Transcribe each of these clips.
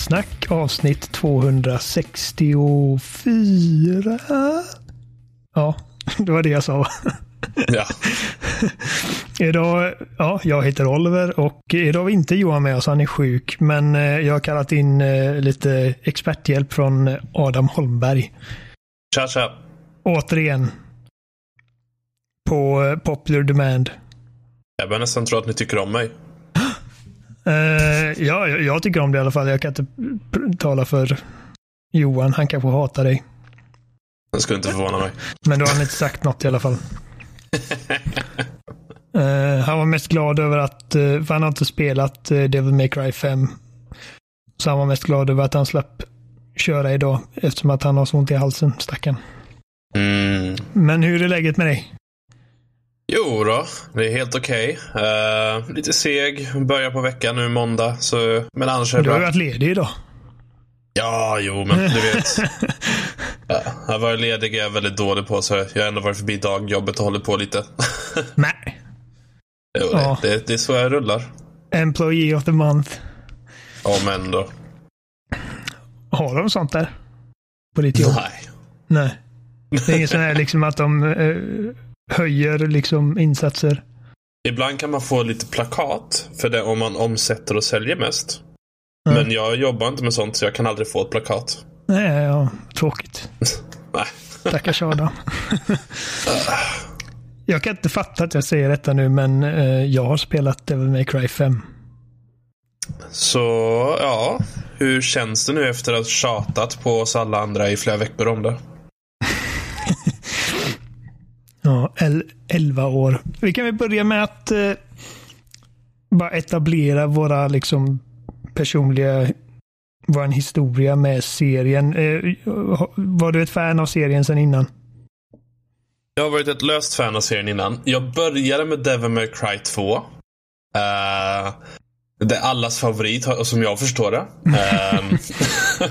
Spelsnack avsnitt 264. Ja, det var det jag sa. Ja. idag, ja, jag heter Oliver och idag är inte Johan med oss, han är sjuk. Men eh, jag har kallat in eh, lite experthjälp från Adam Holmberg. Tja, tja. Återigen. På eh, Popular Demand. Jag börjar nästan tro att ni tycker om mig. Uh, ja, jag, tycker om det i alla fall. Jag kan inte tala för Johan. Han kanske hatar dig. Det skulle inte förvåna mig. Men då har han inte sagt något i alla fall. uh, han var mest glad över att, uh, för han har inte spelat uh, Devil May Cry 5. Så han var mest glad över att han slapp köra idag eftersom att han har så ont i halsen, stackaren. Mm. Men hur är läget med dig? Jo då, det är helt okej. Okay. Uh, lite seg, börjar på veckan nu måndag. Så, men annars är det Du har ju bra. varit ledig idag. Ja, jo, men du vet. ja, att vara ledig är jag väldigt dålig på, så jag har ändå varit förbi dagjobbet och hållit på lite. Nej. jo, Ja. det, det, det är så jag rullar. Employee of the month. Om ändå. Har de sånt där? På ditt jobb? Nej. Nej. Det är inget sån här liksom att de eh, höjer liksom insatser. Ibland kan man få lite plakat för det om man omsätter och säljer mest. Ja. Men jag jobbar inte med sånt, så jag kan aldrig få ett plakat. Nej, ja, tråkigt. Nej. Stackars Adam. jag kan inte fatta att jag säger detta nu, men eh, jag har spelat Devil May Cry 5. Så, ja. Hur känns det nu efter att ha tjatat på oss alla andra i flera veckor om det? Ja, el- 11 år. Vi kan väl börja med att eh, bara etablera våra liksom personliga vår historia med serien. Eh, var du ett fan av serien sedan innan? Jag har varit ett löst fan av serien innan. Jag började med Devil May Cry 2. Uh, det är allas favorit, som jag förstår det. Ehm,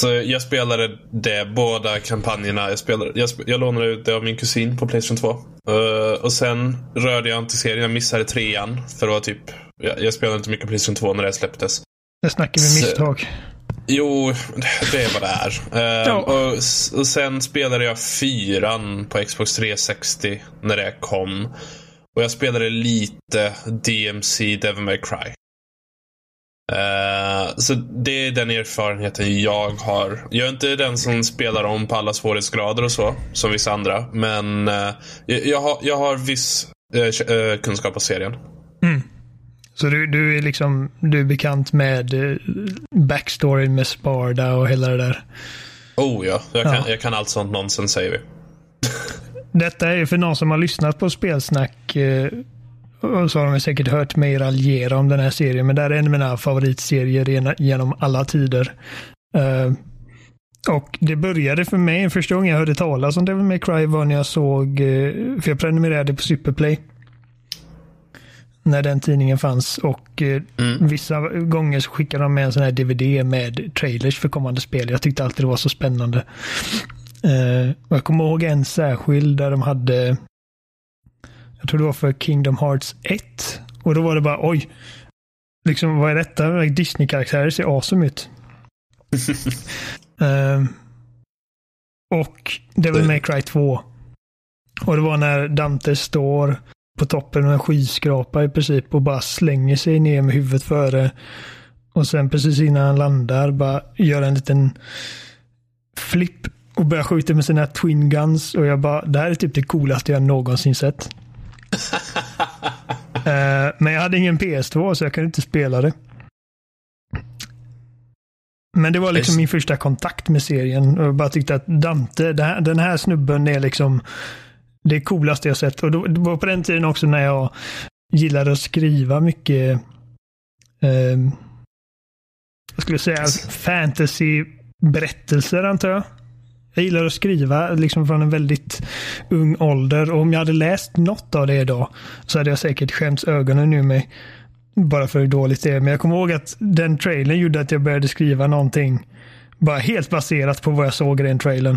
så jag spelade det, båda kampanjerna. Jag, spelade, jag, sp- jag lånade ut det av min kusin på Playstation 2. Eh, och sen rörde jag inte serien. Jag missade trean. För det var typ, jag, jag spelade inte mycket Playstation 2 när det släpptes. Det snackar vi Så- misstag. Jo, det är vad det är. Ja. och, och sen spelade jag fyran på Xbox 360 när det kom. Och jag spelade lite DMC Devil May Cry. Ehm, så det är den erfarenheten jag har. Jag är inte den som spelar om på alla svårighetsgrader och så, som vissa andra. Men eh, jag, har, jag har viss eh, eh, kunskap av serien. Så du, du är liksom du är bekant med backstoryn med Sparda och hela det där. Oh ja, jag kan, Ja. Jag kan allt sånt nonsens säger vi. Detta är för någon som har lyssnat på spelsnack så har de säkert hört mig raljera om den här serien. Men det här är en av mina favoritserier genom alla tider. Eh, och det började för mig, första gången jag hörde talas om Devil May Cry var när jag såg, eh, för jag prenumererade på Superplay. När den tidningen fanns och eh, vissa gånger så skickade de med en sån här DVD med trailers för kommande spel. Jag tyckte alltid det var så spännande. Jag kommer ihåg en särskild där de hade, jag tror det var för Kingdom Hearts 1. Och då var det bara oj, liksom vad är detta? Disney-karaktärer ser awesome ut. Eh, och Devil May Cry 2. Och det var när Dante står på toppen av en skyskrapa i princip och bara slänger sig ner med huvudet före. Och sen precis innan han landar bara gör en liten flipp och börjar skjuta med sina twin guns. Och jag bara, det här är typ det coolaste jag någonsin sett. Eh, men jag hade ingen PS2 så jag kunde inte spela det. Men det var liksom min första kontakt med serien. Och jag bara tyckte att Dante, den här snubben är liksom det coolaste jag sett. Och det var på den tiden också när jag gillade att skriva mycket eh, jag skulle säga fantasy-berättelser antar jag. Jag gillar att skriva liksom från en väldigt ung ålder och om jag hade läst något av det idag så hade jag säkert skämts ögonen ur mig. Bara för hur dåligt det är. Men jag kommer ihåg att den trailern gjorde att jag började skriva någonting bara helt baserat på vad jag såg i den trailern.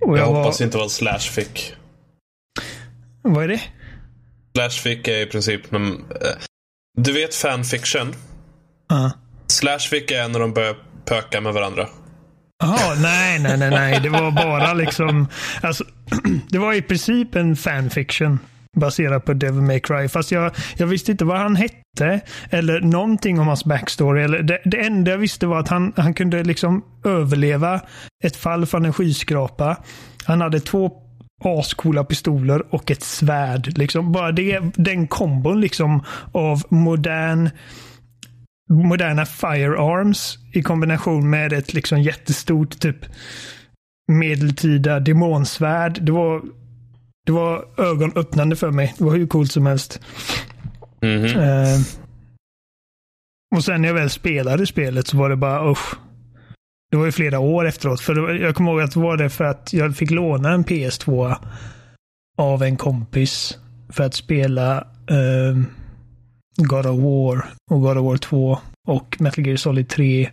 Och Jag, jag, var, hoppas inte vad Slash fick. Vad är det? Slash fick är i princip... någon, eh, Du vet fanfiction? Ja. Slashfic är när de börjar pöka med varandra. Jaha, nej, nej, nej, nej. Det var bara liksom... Alltså, det var i princip en fanfiction baserad på Devil May Cry. Fast jag, jag visste inte vad han hette eller någonting om hans backstory. Eller det, det enda jag visste var att han, han kunde liksom överleva ett fall från en skyskrapa. Han hade två ascoola pistoler och ett svärd. Liksom. Bara det, den kombon liksom av modern moderna firearms i kombination med ett liksom jättestort typ medeltida demonsvärd. Det var, det var ögonöppnande för mig. Det var hur coolt som helst. Mhm. Eh, och sen när jag väl spelade spelet så var det bara usch. Det var ju flera år efteråt. För var, jag kommer ihåg att det var det för att jag fick låna en PS2 av en kompis för att spela ehm, God of War och God of War 2 och Metal Gear Solid 3.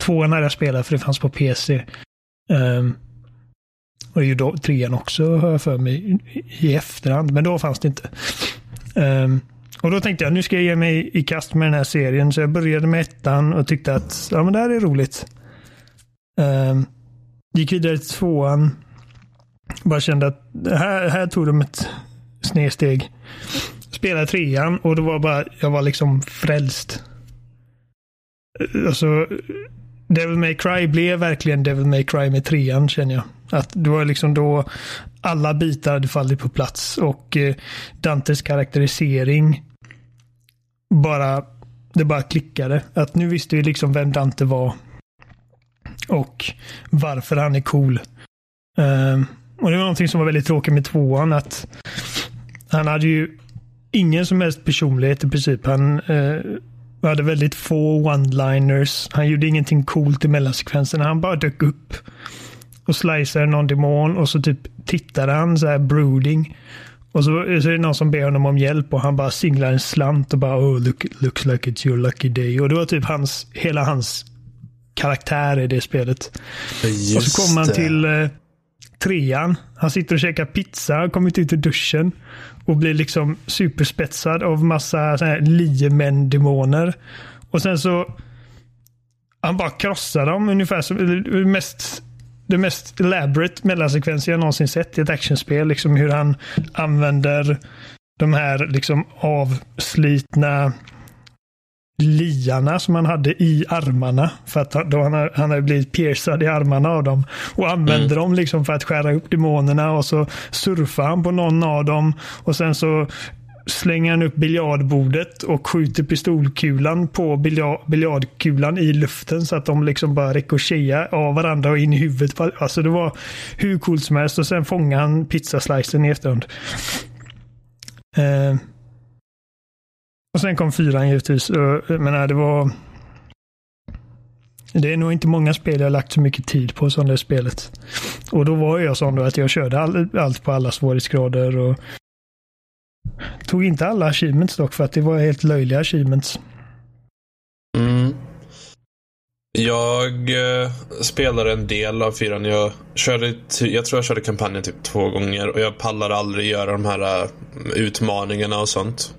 Tvåan hade jag spelat för det fanns på PC. Um, ehm, och ju då, trean också har jag för mig i efterhand, men då fanns det inte. Um, och då tänkte jag, nu ska jag ge mig i kast med den här serien. Så jag började med ettan och tyckte att ja, men det här är roligt. Um, gick vidare till tvåan. Bara kände att här, här tog de ett snedsteg. Spelade trean och det var bara, jag var liksom frälst. Alltså, Devil May Cry blev verkligen Devil May Cry med trean känner jag. Att det var liksom då alla bitar hade fallit på plats och eh, Dantes karaktärisering bara, det bara klickade. Att nu visste vi liksom vem Dante var. Och varför han är cool. Ehm, och det var någonting som var väldigt tråkigt med tvåan. Att han hade ju ingen som helst personlighet i princip. Han eh, hade väldigt få one-liners. Han gjorde ingenting coolt i mellansekvenserna. Han bara dök upp och sliceade någon demon och så typ tittade han så här brooding. Och så, så är det någon som ber honom om hjälp och han bara singlar en slant och bara oh look, looks like it's your lucky day. Och det var typ hans, hela hans karaktär i det spelet. och så kommer han till eh, trean. Han sitter och käkar pizza, har kommit ut ur duschen och blir liksom superspetsad av massa så här liemän-demoner. Och sen så han bara krossar dem ungefär som det mest det mest elaborate mellansekvenser jag någonsin sett i ett actionspel. Liksom hur han använder de här liksom avslitna liarna som han hade i armarna. För att då han, har- han hade blivit piercad i armarna av dem. Och använder dem liksom för att skära upp demonerna och så surfar han på någon av dem. Och sen så slänger han upp biljardbordet och skjuter pistolkulan på bilja- biljardkulan i luften så att de liksom bara rikoscherar av varandra och in i huvudet. på- Alltså det var hur coolt som helst och sen fångar han pizzaslicen i efterhand. Eh, och sen kom fyran givetvis. Och, Jag menar, det var... Det är nog inte många spel jag har lagt så mycket tid på som det spelet. Och då var jag sån då att jag körde all, allt på alla svårighetsgrader och tog inte alla achievements dock för att det var helt löjliga achievements. Mm. Jag eh, spelade en del av fyran. Jag, körde, jag tror jag körde kampanjen typ två gånger och jag pallar aldrig göra de här uh, utmaningarna och sånt.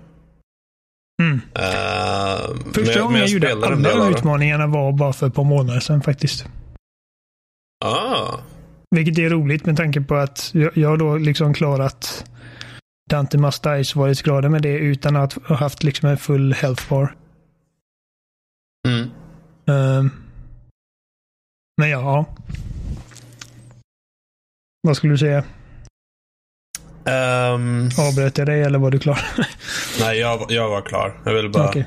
Mm. Eh, Första gången jag gjorde en del alla det. utmaningarna var bara för ett par månader sedan faktiskt. Ah, Vilket är roligt med tanke på att jag, jag då liksom klarat Dante Must Die svårighetsgraden med det utan att ha haft liksom en full health bar. mm. Ehm. men ja. Vad skulle du säga? Ehm, Avbröt jag dig eller var du klar? nej, jag, jag var klar. Jag ville bara, Okej.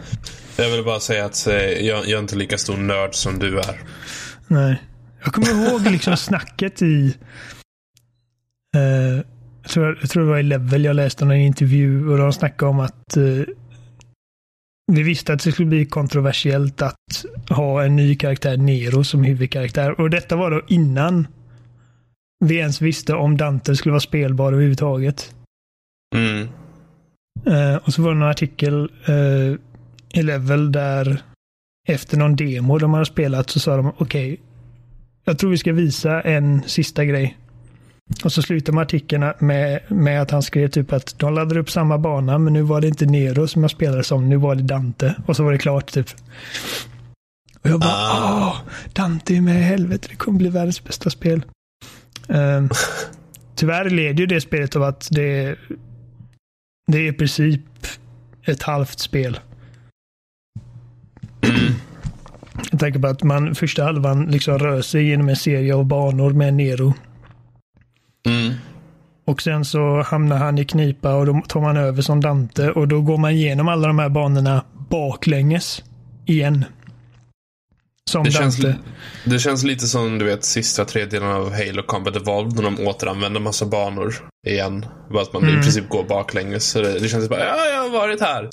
jag ville bara säga att eh, jag, jag är inte lika stor nörd som du är. Nej. Jag kommer ihåg liksom snacket i... eh, jag, tror, jag tror det var i Level jag läste någon intervju och de snackade om att eh, vi visste att det skulle bli kontroversiellt att ha en ny karaktär, Nero, som huvudkaraktär. Och detta var då innan vi ens visste om Dante skulle vara spelbar överhuvudtaget. Mm. Eh, och så var det en artikel eh, i Level där efter någon demo de hade spelat så sa de okej, jag tror vi ska visa en sista grej. Och så slutar man artikeln med, med att han skrev typ att de laddade upp samma bana men nu var det inte Nero som jag spelade som, nu var det Dante. Och så var det klart typ. Och jag bara, ah. Dante är med i helvete, det kommer bli världens bästa spel. Um, tyvärr leder ju det spelet av att det, det är i princip ett halvt spel. Jag tänker på att man första halvan liksom rör sig genom en serie av banor med Nero. Mm. Och sen så hamnar han i knipa och då tar man över som Dante och då går man igenom alla de här banorna baklänges igen. Som Det känns, det känns lite som du vet sista tredjedelen av Halo Combat Evolved när de återanvänder massa banor igen. Bara att man Mm. i princip går baklänges. Så det, det känns bara, ja, jag har varit här.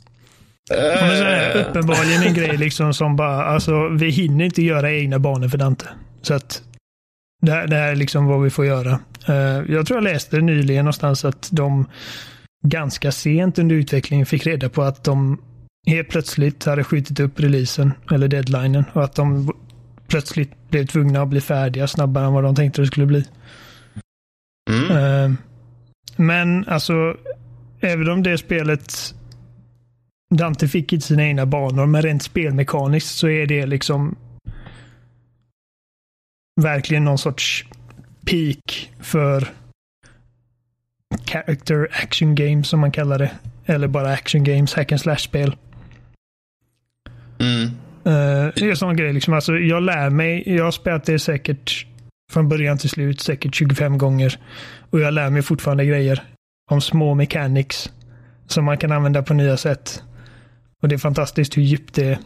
Men så är det Eh, uppenbarligen en grej liksom som bara, alltså vi hinner inte göra egna banor för Dante. Så att det här, det här är liksom vad vi får göra. Eh, jag tror jag läste nyligen någonstans att de ganska sent under utvecklingen fick reda på att de helt plötsligt hade skjutit upp releasen, eller deadlinen, och att de plötsligt blev tvungna att bli färdiga snabbare än vad de tänkte det skulle bli. mm. Eh, Men alltså, även om det spelet Dante fick inte sina egna banor, men rent spelmekaniskt så är det liksom verkligen någon sorts peak för character action games som man kallar det. Eller bara action games, hack and slash-spel. Mm. Uh, det är en sån grej. Liksom. Alltså, jag lär mig. Jag har spelat det säkert från början till slut, säkert 25 gånger. Och jag lär mig fortfarande grejer om små mechanics som man kan använda på nya sätt. Och det är fantastiskt hur djupt det är.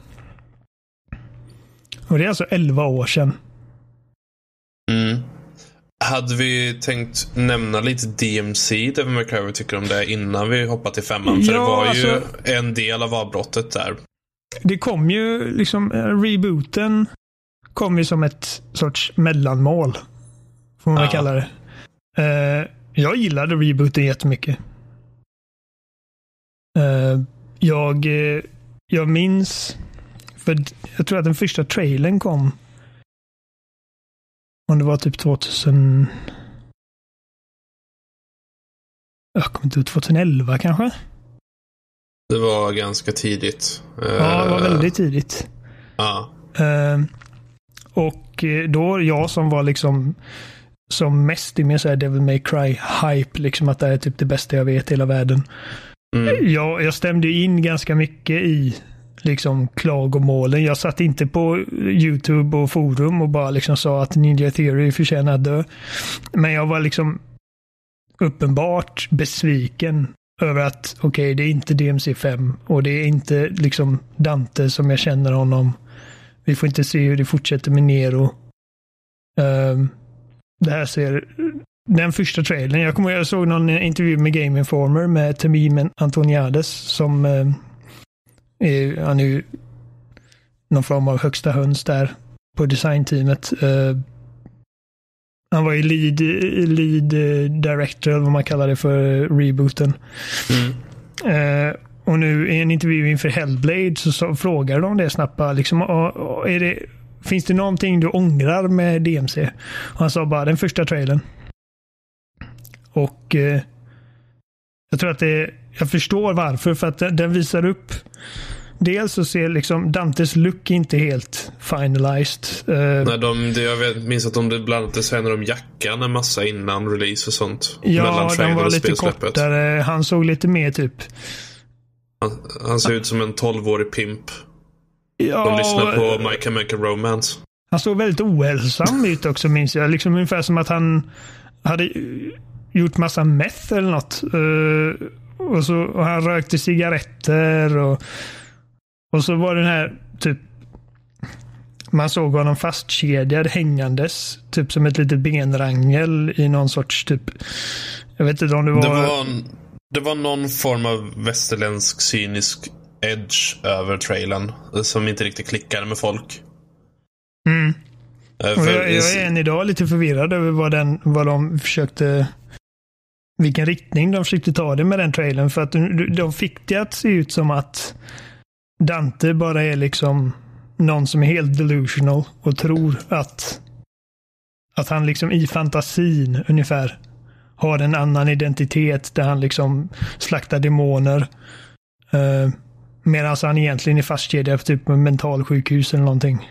Och det är alltså 11 år sedan. Mm. Hade vi tänkt nämna lite DMC, Devil May Cry, vad vi tycker om det innan vi hoppar till femman? För Ja, det var ju alltså- en del av avbrottet där. Det kom ju liksom, eh, rebooten kom ju som ett sorts mellanmål. Får man väl Ja. kalla det. Eh, jag gillade rebooten jättemycket. Uh, jag, eh, jag minns, för jag tror att den första trailern kom om det var typ 2000 jag kommer inte ihåg, 2011 kanske? Det var ganska tidigt. Ja, det var Eh, väldigt tidigt. Ja. Eh, och eh, då jag som var liksom som mest i min så här Devil May Cry-hype, liksom att det är typ det bästa jag vet i hela världen. Mm. Jag, jag stämde in ganska mycket i liksom klagomålen. Jag satt inte på YouTube och forum och bara liksom sa att Ninja Theory förtjänar att dö. Men jag var liksom uppenbart besviken över att okej, det är inte DMC5 och det är inte liksom Dante som jag känner honom. Vi får inte se hur det fortsätter med Nero. Um, det här ser den första trailern. Jag kommer jag såg någon intervju med Game Informer med Tamim Antoniades som eh, är, han är ju någon form av högsta höns där på designteamet. Uh, han var ju lead, lead director, eller vad man kallar det för, rebooten. Mm. Eh, och nu i en intervju inför Hellblade så, så frågar de det snabbt. Liksom, "Å- å- är det, finns det någonting du ångrar med DMC? Och han sa bara den första trailern. Och eh, jag tror att det, jag förstår varför. För att den, den visar upp Dels så ser liksom Dantes look inte helt finalized. Eh, Nej, de, det, jag vet, minns att de bland annat designade om jackan en massa innan release och sånt. ja, mellan den var och lite kortare. Han såg lite mer typ Han, han ser ut som en 12-årig pimp. Ja, De lyssnar på My Chemical Romance. Han såg väldigt ohälsam ut också minns jag. Liksom ungefär som att han hade gjort massa meth eller något. Eh, och, så, och han rökte cigaretter och, och så var den här typ man såg honom fastkedjad hängandes. Typ som ett litet benrangel i någon sorts typ jag vet inte om det var... Det var, en, det var någon form av västerländsk cynisk edge över trailern. Som inte riktigt klickade med folk. Mm. Eh, för- jag, jag är än idag lite förvirrad över vad, den, vad de försökte vilken riktning de försökte ta det med den trailern. För att de fick det att se ut som att Dante bara är liksom någon som är helt delusional och tror att att han liksom i fantasin ungefär har en annan identitet där han liksom slaktar demoner. Uh, Medan han egentligen är fastkedjad på typ mentalsjukhus eller någonting.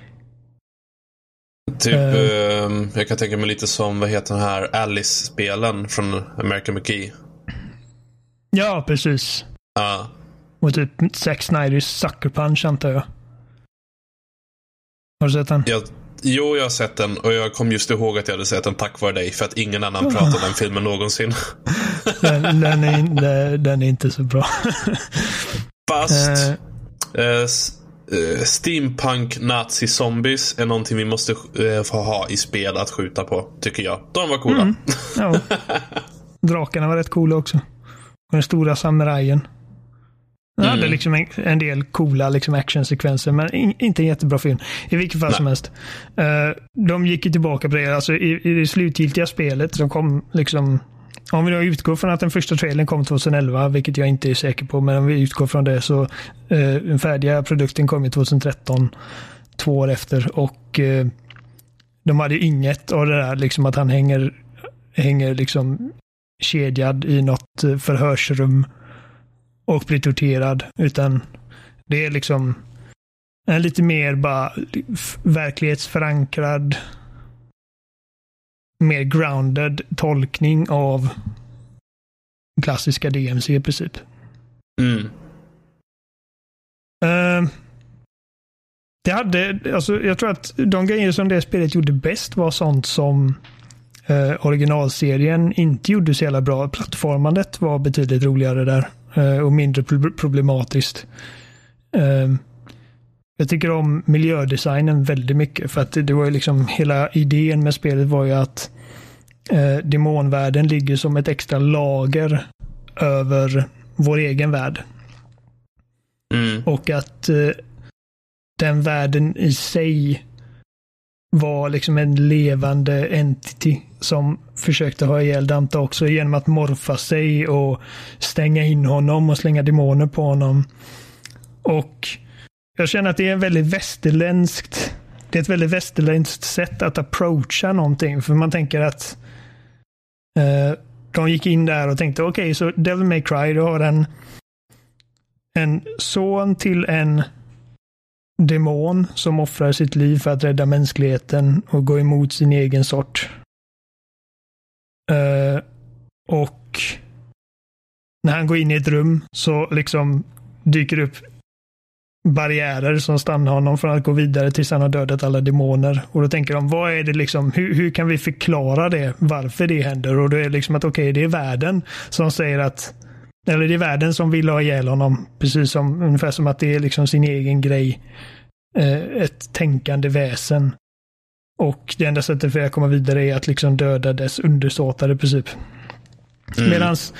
Typ, uh, jag kan tänka mig lite som, vad heter den här Alice-spelen från American McGee. Ja, precis. Ja. Uh. Och typ Zack Snyders Sucker Punch antar jag. Har du sett den? Jag, jo, jag har sett den och jag kom just ihåg att jag hade sett den tack vare dig för att ingen annan pratade om den filmen någonsin. den, den, är, den är inte så bra. Fast uh, uh, Steampunk Nazi Zombies är någonting vi måste uh, få ha i spel att skjuta på, tycker jag. De var coola. Mm, ja. Drakarna var rätt coola också. Och den stora samurajen. Den mm. hade liksom en, en, del coola liksom actionsekvenser, men in, inte en jättebra film. I vilket fall Nej. som helst. Uh, de gick ju tillbaka på det. Alltså, i, i det slutgiltiga spelet som kom liksom om vi då utgår från att den första trailern kom 2011, vilket jag inte är säker på, men om vi utgår från det så eh, den färdiga produkten kom 2013, två år efter och eh, de hade inget av det där liksom att han hänger, hänger liksom kedjad i något förhörsrum och blir torterad, utan det är liksom en lite mer bara verklighetsförankrad mer grounded tolkning av klassiska DMC i princip. Mm. Uh, det hade, alltså jag tror att de grejer som det spelet gjorde bäst var sånt som uh, originalserien inte gjorde så jävla bra. Plattformandet var betydligt roligare där och mindre problematiskt. Uh, jag tycker om miljödesignen väldigt mycket för att det var ju liksom hela idén med spelet var ju att eh, demonvärlden ligger som ett extra lager över vår egen värld. Mm. Och att eh, den världen i sig var liksom en levande entity som försökte ha ihjäl Dante också genom att morfa sig och stänga in honom och slänga demoner på honom. Och jag känner att det är en väldigt västerländskt det är ett väldigt västerländskt sätt att approacha någonting. För man tänker att eh, de gick in där och tänkte okej, okay, så Devil May Cry, du har en, en son till en demon som offrar sitt liv för att rädda mänskligheten och gå emot sin egen sort. Uh, och när han går in i ett rum så liksom dyker det upp barriärer som stannar honom från att gå vidare tills han har dödat alla demoner. Och då tänker de, vad är det liksom, hur, hur kan vi förklara det, varför det händer? Och då är det liksom att okej, okay, det är världen som säger att, eller det är världen som vill ha ihjäl honom, precis som, ungefär som att det är liksom sin egen grej. Eh, ett tänkande väsen. Och det enda sättet för att komma vidare är att liksom döda dess undersåtar i princip. Mm. Medans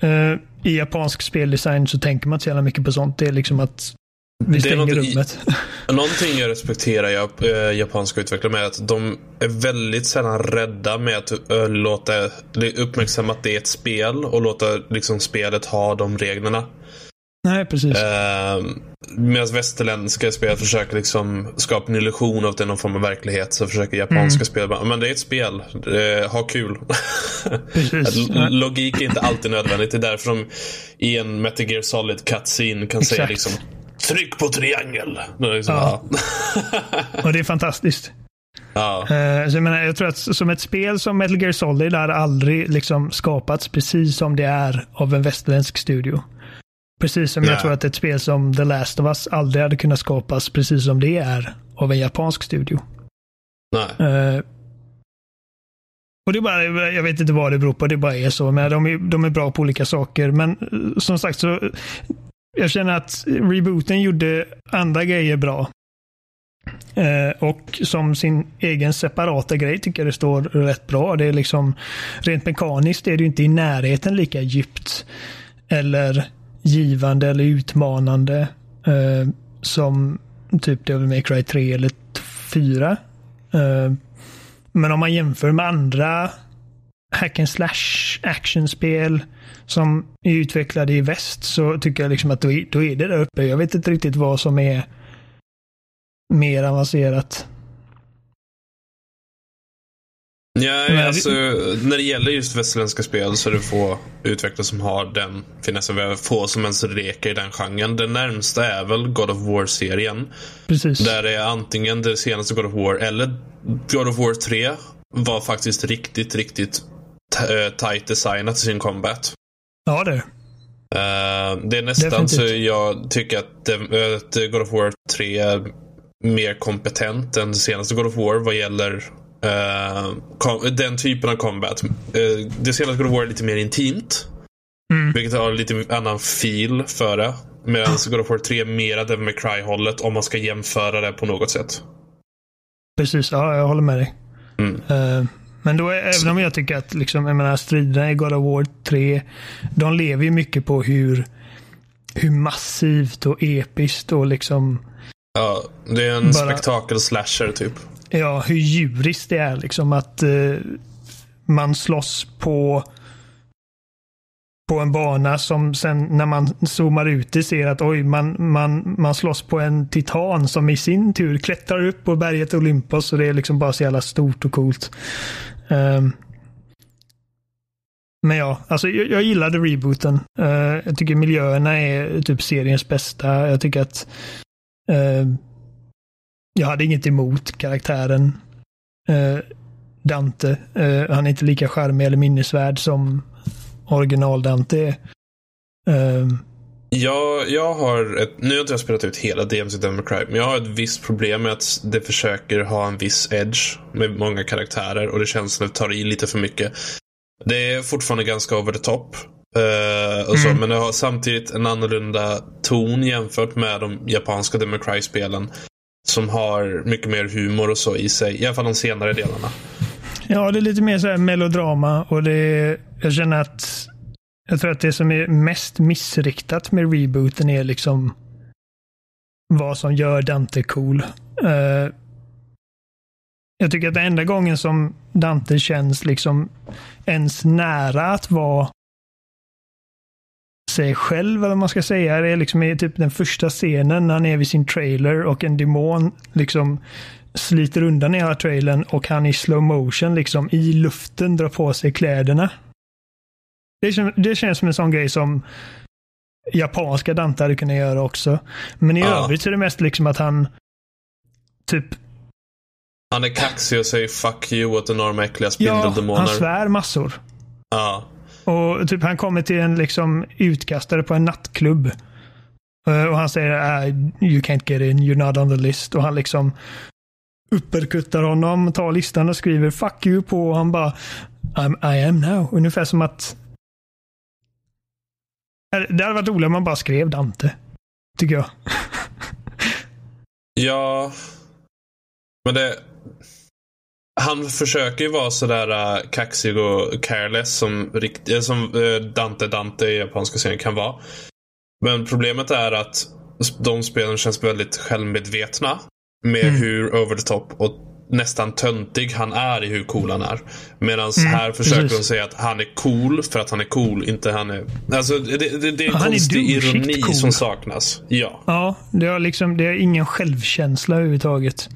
eh, i japansk speldesign så tänker man inte så jävla mycket på sånt. Det är liksom att vi stänger det rummet. Någonting jag respekterar jag, äh, japanska utvecklare med är att de är väldigt sällan rädda med att äh, låta uppmärksamma att det är ett spel och låta liksom, spelet ha de reglerna. Nej, precis. Äh, Medan västerländska spel försöker liksom skapa en illusion av att det är någon form av verklighet så försöker japanska mm. spel bara, men det är ett spel. ha kul. Logik är inte alltid nödvändigt. Det är därför de i en Metal Gear Solid cutscene kan Exakt. säga liksom Tryck på triangel. Liksom, ja. och det är fantastiskt. Ja. Uh, så jag, menar, jag tror att som ett spel som Metal Gear Solid har aldrig liksom skapats precis som det är av en västerländsk studio. Precis som Nej. jag tror att ett spel som The Last of Us aldrig hade kunnat skapas precis som det är av en japansk studio. Nej. Uh, och det är bara, jag vet inte vad det beror på, det bara är så. Men de är, de är bra på olika saker. Men eh, som sagt så jag känner att rebooten gjorde andra grejer bra. Eh, och som sin egen separata grej tycker jag det står rätt bra. Det är liksom rent mekaniskt är det inte i närheten lika djupt eller givande eller utmanande eh, som typ Devil May Cry 3 eller 4. Eh, men om man jämför med andra hack and slash actionspel som är utvecklade i väst så tycker jag liksom att då är, då är det där uppe. Jag vet inte riktigt vad som är mer avancerat. Ja, alltså, när det gäller just västerländska spel så är det få utvecklare som har den finessen. Få som ens reker i den genren. Det närmsta är väl God of War-serien. Precis. Där det är antingen det senaste God of War eller God of War 3 var faktiskt riktigt, riktigt eh, tight designat i sin combat. Ja, det. Eh, det är nästan Definitivt. så jag tycker att God of War 3 är mer kompetent än det senaste God of War vad gäller kom- den typen av combat. Eh, det senaste God of War är lite mer intimt. Mm. Vilket har lite annan feel för det. Medan God of War 3 är mera Devil May Cry-hållet om man ska jämföra det på något sätt. Precis, ja, jag håller med dig. Mm. Eh, men då, även om jag tycker att liksom, jag menar, striderna i God of War 3, de lever ju mycket på hur, hur massivt och episkt och liksom, Ja, det är en Bara- spektakel-slasher typ ja, hur djuriskt det är. Liksom att eh, man slåss på på en bana som sen när man zoomar ut det ser att oj, man, man, man slåss på en titan som i sin tur klättrar upp på berget Olympos och det är liksom bara så jävla stort och coolt. Um, men ja, alltså jag, jag gillade rebooten. Uh, jag tycker miljöerna är typ seriens bästa. Jag tycker att uh, jag hade inget emot karaktären eh, Dante. Eh, han är inte lika charmig eller minnesvärd som original Dante är. Ehm, Jag, jag har ett, nu har inte jag spelat ut hela DMC Devil May Cry, men jag har ett visst problem med att det försöker ha en viss edge med många karaktärer och det känns som att det tar i lite för mycket. Det är fortfarande ganska over the top. eh, och så, Mm. Men det har samtidigt en annorlunda ton jämfört med de japanska Devil May Cry-spelen. Som har mycket mer humor och så i sig. I alla fall de senare delarna. Ja, det är lite mer så här melodrama och det jag känner att jag tror att det som är mest missriktat med rebooten är liksom vad som gör Dante cool. Uh, jag tycker att den enda gången som Dante känns liksom ens nära att vara sig själv, eller vad man ska säga, det är liksom i typ den första scenen när han är vid sin trailer och en demon liksom sliter undan hela trailern och han i slow motion liksom i luften drar på sig kläderna. Det, kän- det känns som en sån grej som japanska Dante hade kunnat göra också. Men i Ja. övrigt så är det mest liksom att han typ Han är kaxig och säger fuck you åt enorma äckliga Ja, spindeldemoner. han svär massor. Ja. Och typ han kommer till en liksom utkastare på en nattklubb. Eh, och han säger ah, you can't get in, you're not on the list. Och han liksom upperkuttar honom, tar listan och skriver fuck you på och han bara I'm, I am now. Ungefär som att eh, det hade varit roligt om man bara skrev Dante. Tycker jag. Ja. Men det... Han försöker ju vara sådär uh, kaxig och careless som, rikt, eh, som eh, Dante Dante i japanska serien kan vara. Men problemet är att de spelen känns väldigt självmedvetna. Med Mm. hur over the top och nästan töntig han är i hur cool han är. Medan Mm, här försöker precis. de säga att han är cool för att han är cool, inte han är... Alltså det, det, det är en Han är konstig douchigt ironi cool. som saknas. Ja. Ja, det har liksom, det har ingen självkänsla överhuvudtaget.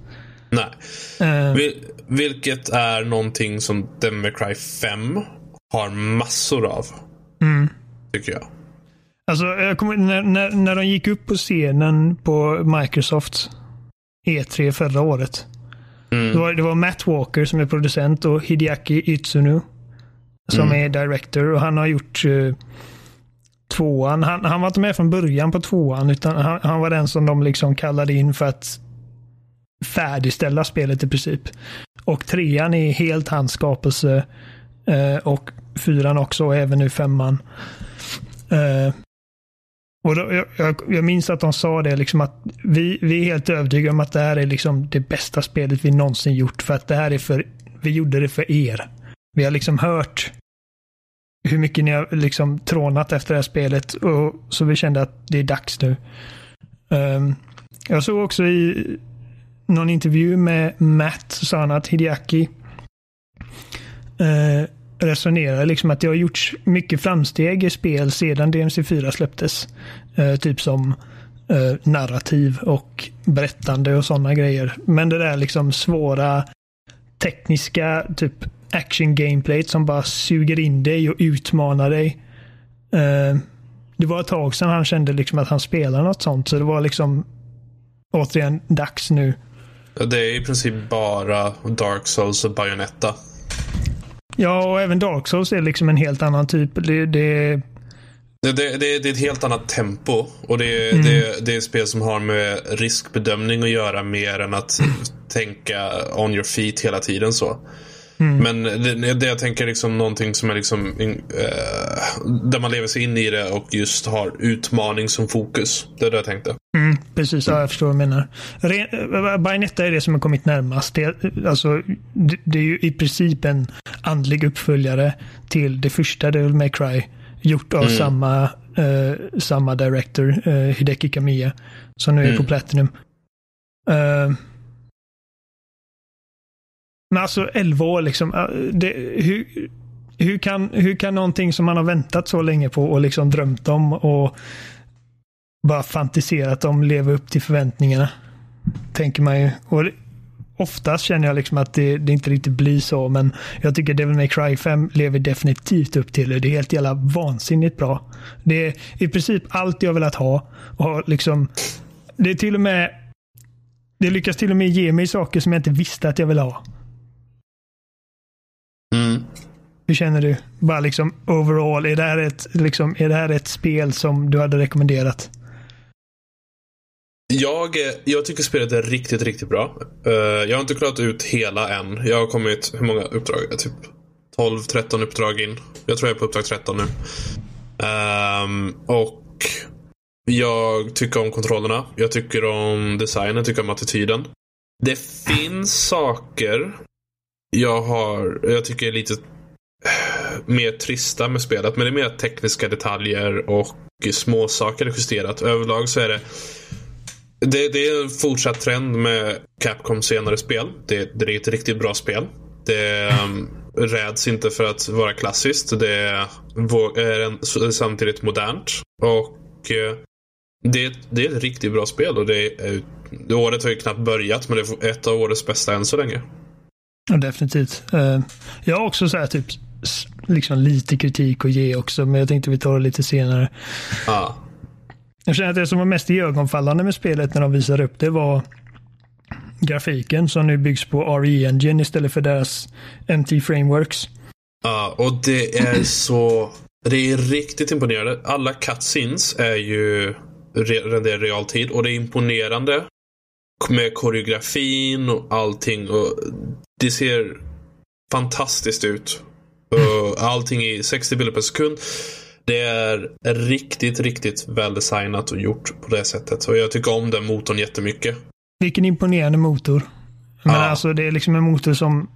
Nej. Eh, Vil, vilket är någonting som Devil May Cry 5 har massor av. mm. Tycker jag. Alltså, jag kommer, när, när, när de gick upp på scenen på Microsoft E3 förra året. Mm. Det, var, det var Matt Walker som är producent och Hideaki Itsunu som Mm. är director. Och han har gjort uh, tvåan. Han, han var inte med från början på tvåan utan han, han var den som de liksom kallade in för att färdigställa spelet i princip. Och trean är helt hans skapelse. eh, och fyran också och även nu femman. Eh, och då, jag, jag, jag minns att de sa det, liksom att vi, vi är helt övertygade om att det här är liksom det bästa spelet vi någonsin gjort. För att det här är för, vi gjorde det för er. Vi har liksom hört hur mycket ni har liksom trånat efter det här spelet. Och, så vi kände att det är dags nu. Ehm, jag såg också i någon intervju med Matt, så sa han att Hideaki eh, resonerar liksom att det har gjorts mycket framsteg i spel sedan DMC4 släpptes. Eh, typ som eh, narrativ och berättande och sådana grejer. Men det där liksom svåra tekniska, typ action gameplay som bara suger in dig och utmanar dig. Eh, det var ett tag sedan han kände liksom att han spelade något sånt. Så det var liksom återigen dags nu. Det är i princip bara Dark Souls och Bayonetta. Ja, och även Dark Souls är liksom en helt annan typ. Det, det... Det, det, det, det är ett helt annat tempo. Och det, mm. det, det är ett spel som har med riskbedömning att göra mer än att tänka on your feet hela tiden. så. Mm. Men det, det, jag tänker liksom någonting som är liksom äh, där man lever sig in i det och just har utmaning som fokus. Det är det jag tänkte. Mm, precis, ja, jag förstår vad du menar. Bayonetta är det som har kommit närmast. Det, alltså, det, det, är ju i princip en andlig uppföljare till det första Devil May Cry. Gjort av mm. samma, uh, samma director, uh, Hideki Kamiya. Som nu är mm. på Platinum. Uh, men alltså 11 år liksom. Det, hur, hur, kan, hur kan någonting som man har väntat så länge på och liksom drömt om och bara fantiserat om leva upp till förväntningarna? Tänker man ju. Och oftast känner jag liksom att det, det, inte riktigt blir så, men jag tycker Devil May Cry 5 lever definitivt upp till det. Det är helt jävla vansinnigt bra. Det är i princip allt jag velat ha. Och liksom, det är till och med det lyckas till och med ge mig saker som jag inte visste att jag ville ha. Mm. Hur känner du? Bara liksom overall, är det, här ett, liksom, är det här ett spel som du hade rekommenderat? Jag, eh, jag tycker spelet är riktigt, riktigt bra. Uh, jag har inte klarat ut hela än. Jag har kommit, hur många uppdrag? Typ 12-13 uppdrag in. Jag tror jag är på uppdrag 13 nu. Um, och jag tycker om kontrollerna. Jag tycker om designen, jag tycker om attityden. Det finns saker jag har, jag tycker är lite eh, mer trista med spelet. Men det är mer tekniska detaljer och småsaker justerat. Överlag så är det det, det, är en fortsatt trend med Capcom senare spel. Det, det är ett riktigt bra spel. Det um, räds inte för att vara klassiskt. Det är en, samtidigt modernt. Och uh, det, det, är ett riktigt bra spel. Och det är, året har ju knappt börjat, men det är ett av årets bästa än så länge. Ja, definitivt. Uh, jag har också så här, typ liksom lite kritik att ge också, men jag tänkte vi tar det lite senare. Ah. Jag känner att det som var mest iögonfallande med spelet när de visade upp det var grafiken som nu byggs på RE Engine istället för deras MT Frameworks. Ja, och det är så... Det är riktigt imponerande. Alla cutscenes är ju renderade i realtid och det är imponerande med koreografin och allting. Och det ser fantastiskt ut. Uh, allting i 60 bilder per sekund. Det är riktigt, riktigt väldesignat och gjort på det sättet. Och jag tycker om den motorn jättemycket. Vilken imponerande motor. Men ja. alltså det är liksom en motor som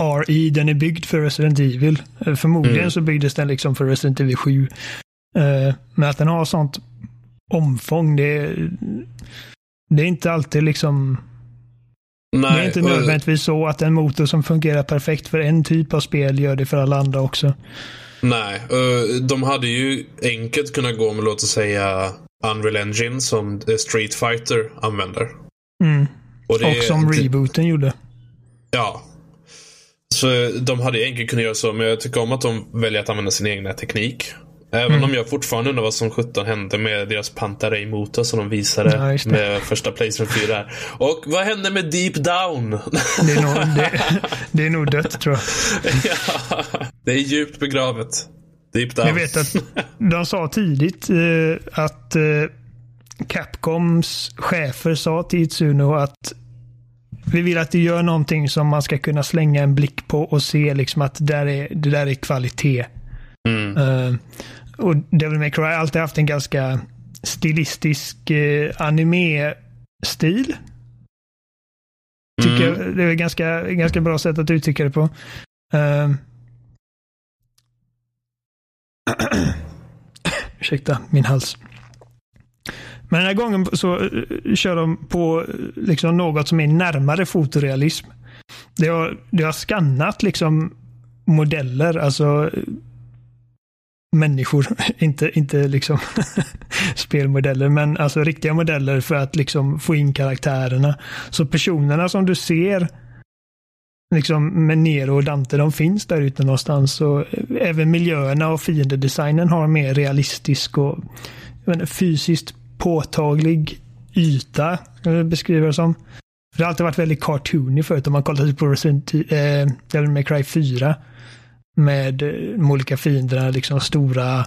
RE, den är byggd för Resident Evil. Eh, förmodligen mm. så byggdes den liksom för Resident Evil 7. Eh, men att den har sånt omfång, det är, det är inte alltid liksom Nej, det är inte nödvändigtvis så att en motor som fungerar perfekt för en typ av spel gör det för alla andra också. Nej, de hade ju enkelt kunnat gå med låt oss säga Unreal Engine som Street Fighter använder. Mm. Och, och, som rebooten gjorde. Ja. Så de hade enkelt kunnat göra så, men jag tycker om att de väljer att använda sin egna teknik. Även mm. om jag fortfarande undrar vad som sjutton hände med deras Pantarei-motor som de visade ja, med första Playstation 4. Och vad hände med Deep Down? Det är nog, det, det är nog dött tror jag. ja, det är djupt begravet. Deep Down. Jag vet att de sa tidigt eh, att eh, Capcoms chefer sa till Itsuno att vi vill att du gör någonting som man ska kunna slänga en blick på och se liksom att det där är, det där är kvalitet. Mm. Uh, och Devil May Cry har alltid haft en ganska stilistisk uh, anime-stil. Tycker mm. det är ett ganska, ganska bra sätt att uttrycka det på. Uh, ursäkta min hals. Men den här gången så kör de på liksom något som är närmare fotorealism. Det har, det har skannat liksom modeller, alltså människor, inte, inte liksom spelmodeller, men alltså riktiga modeller för att liksom få in karaktärerna. Så personerna som du ser liksom med Nero och Dante, de finns där ute någonstans. Och eh, även miljöerna och fiendedesignen har mer realistisk och inte, fysiskt påtaglig yta, kan jag beskriva det som. För det har alltid varit väldigt cartoony förut. Om man kollar på Resident eh, Cry 4 med de olika fienderna, liksom stora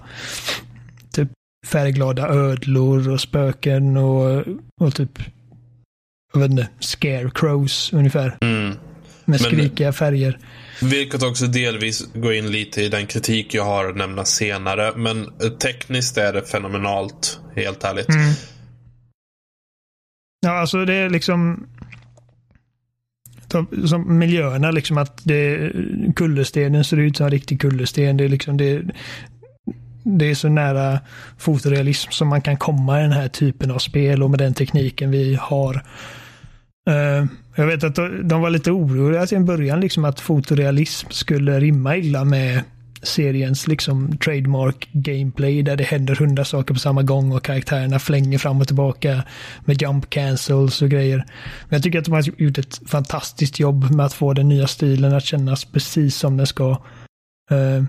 typ färgglada ödlor och spöken och, och typ jag vet inte, scarecrows ungefär. Mm. Med skrikiga Men, färger. Vilket också delvis går in lite i den kritik jag har att nämna senare. Men tekniskt är det fenomenalt, helt ärligt. Mm. Ja, alltså det är liksom som miljöerna, liksom att det, kullerstenen ser ut som en riktig kullersten. Det är, liksom, det, det är så nära fotorealism som man kan komma i den här typen av spel och med den tekniken vi har. Uh, jag vet att de var lite oroliga till en början liksom att fotorealism skulle rimma illa med seriens liksom trademark gameplay där det händer hundra saker på samma gång och karaktärerna flänger fram och tillbaka med jump cancels och grejer. Men jag tycker att de har gjort ett fantastiskt jobb med att få den nya stilen att kännas precis som den ska. Uh,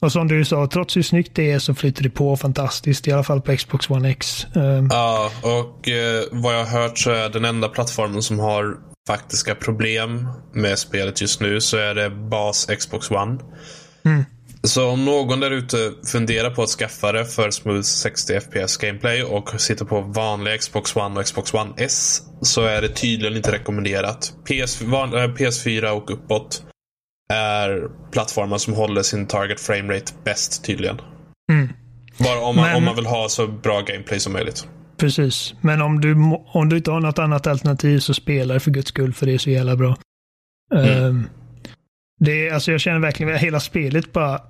och som du sa, trots hur snyggt det är så flyter det på fantastiskt, i alla fall på Xbox One X. Uh, ja, och uh, vad jag har hört så är den enda plattformen som har faktiska problem med spelet just nu så är det bas Xbox One. Mm. Så om någon där ute funderar på att skaffa det för smooth 60 FPS gameplay och sitter på vanliga Xbox One och Xbox One S så är det tydligen inte rekommenderat. PS, äh, PS4 och uppåt är plattformar som håller sin target frame rate bäst tydligen. Mm. Bara om man, Men... om man vill ha så bra gameplay som möjligt. Precis, men om du, om du inte har något annat alternativ så spela för guds skull för det är så jävla bra. Mm. Um, det, alltså jag känner verkligen att hela spelet bara,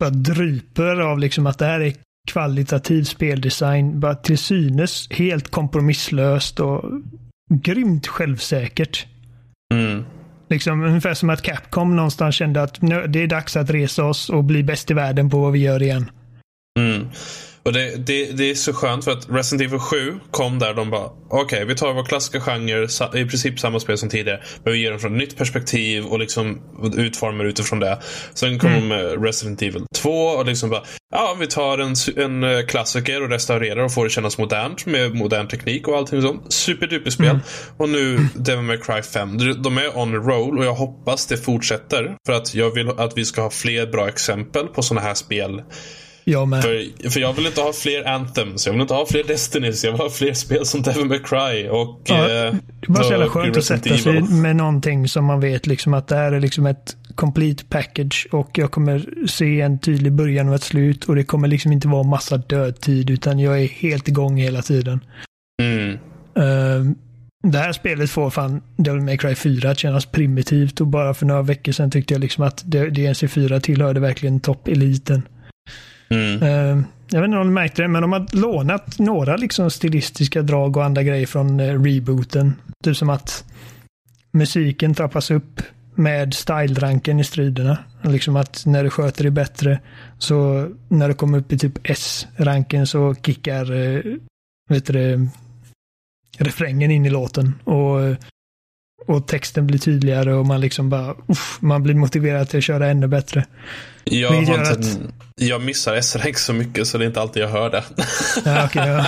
bara dryper av liksom att det här är kvalitativ speldesign. Bara till synes helt kompromisslöst och grymt självsäkert. Mm. Liksom ungefär som att Capcom någonstans kände att det är dags att resa oss och bli bäst i världen på vad vi gör igen. Mm. Och det, det, det, är så skönt för att Resident Evil 7 kom där de bara okej, okay, vi tar vår klassiska genre, i princip samma spel som tidigare, men vi ger dem från ett nytt perspektiv och liksom utformar utifrån det. Sen kom mm. Resident Evil 2 och liksom bara ja, vi tar en, en eh, klassiker och restaurerar och får det kännas modernt med modern teknik och allting sånt. Superduper spel. Mm. Och nu Devil May Cry 5. De är on a roll och jag hoppas det fortsätter. För att jag vill att vi ska ha fler bra exempel på sådana här spel jag med. För, för jag vill inte ha fler Anthems, jag vill inte ha fler Destinys, jag vill ha fler spel som Devil May Cry och... Ja, eh, det är bara så jävla skönt att sätta sig med någonting som man vet liksom att det här är liksom ett complete package och jag kommer se en tydlig början och ett slut och det kommer liksom inte vara massa dödtid utan jag är helt igång hela tiden. Mm. Uh, det här spelet får fan Devil May Cry 4 att kännas primitivt och bara för några veckor sedan tyckte jag liksom att DNC4 tillhörde verkligen toppeliten. Mm. Ehm, jag vet inte om ni märkte det, men de har lånat några liksom stilistiska drag och andra grejer från eh, rebooten. Typ som att musiken trappas upp med style-ranken i striderna. Liksom att när du sköter dig bättre så när du kommer upp i typ S-ranken så kickar eh, vet du, refrängen in i låten. Och eh, och texten blir tydligare och man liksom bara, uff, man blir motiverad till att köra ännu bättre. Jag, inte, att... jag missar SRX så mycket så det är inte alltid jag hör det. ja, okay, ja.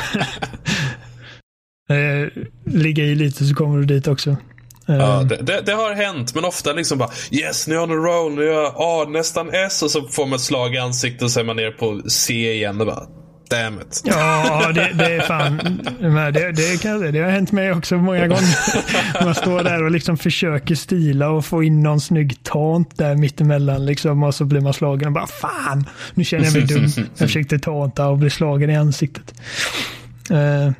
eh, ligga i lite så kommer du dit också. Eh. Ja, det, det, det, har hänt, men ofta liksom bara Yes, nu är jag on a roll, nu är jag ah, nästan S och så får man ett slag i ansiktet och så är man ner på C igen och bara Damn it. Ja, det, det är fan. Det, det, kan, det har hänt mig också många gånger. Man står där och liksom försöker stila och få in någon snygg tant där mittemellan. Liksom, och så blir man slagen och bara fan, nu känner jag mig dum. Jag försökte tanta och bli slagen i ansiktet. Uh,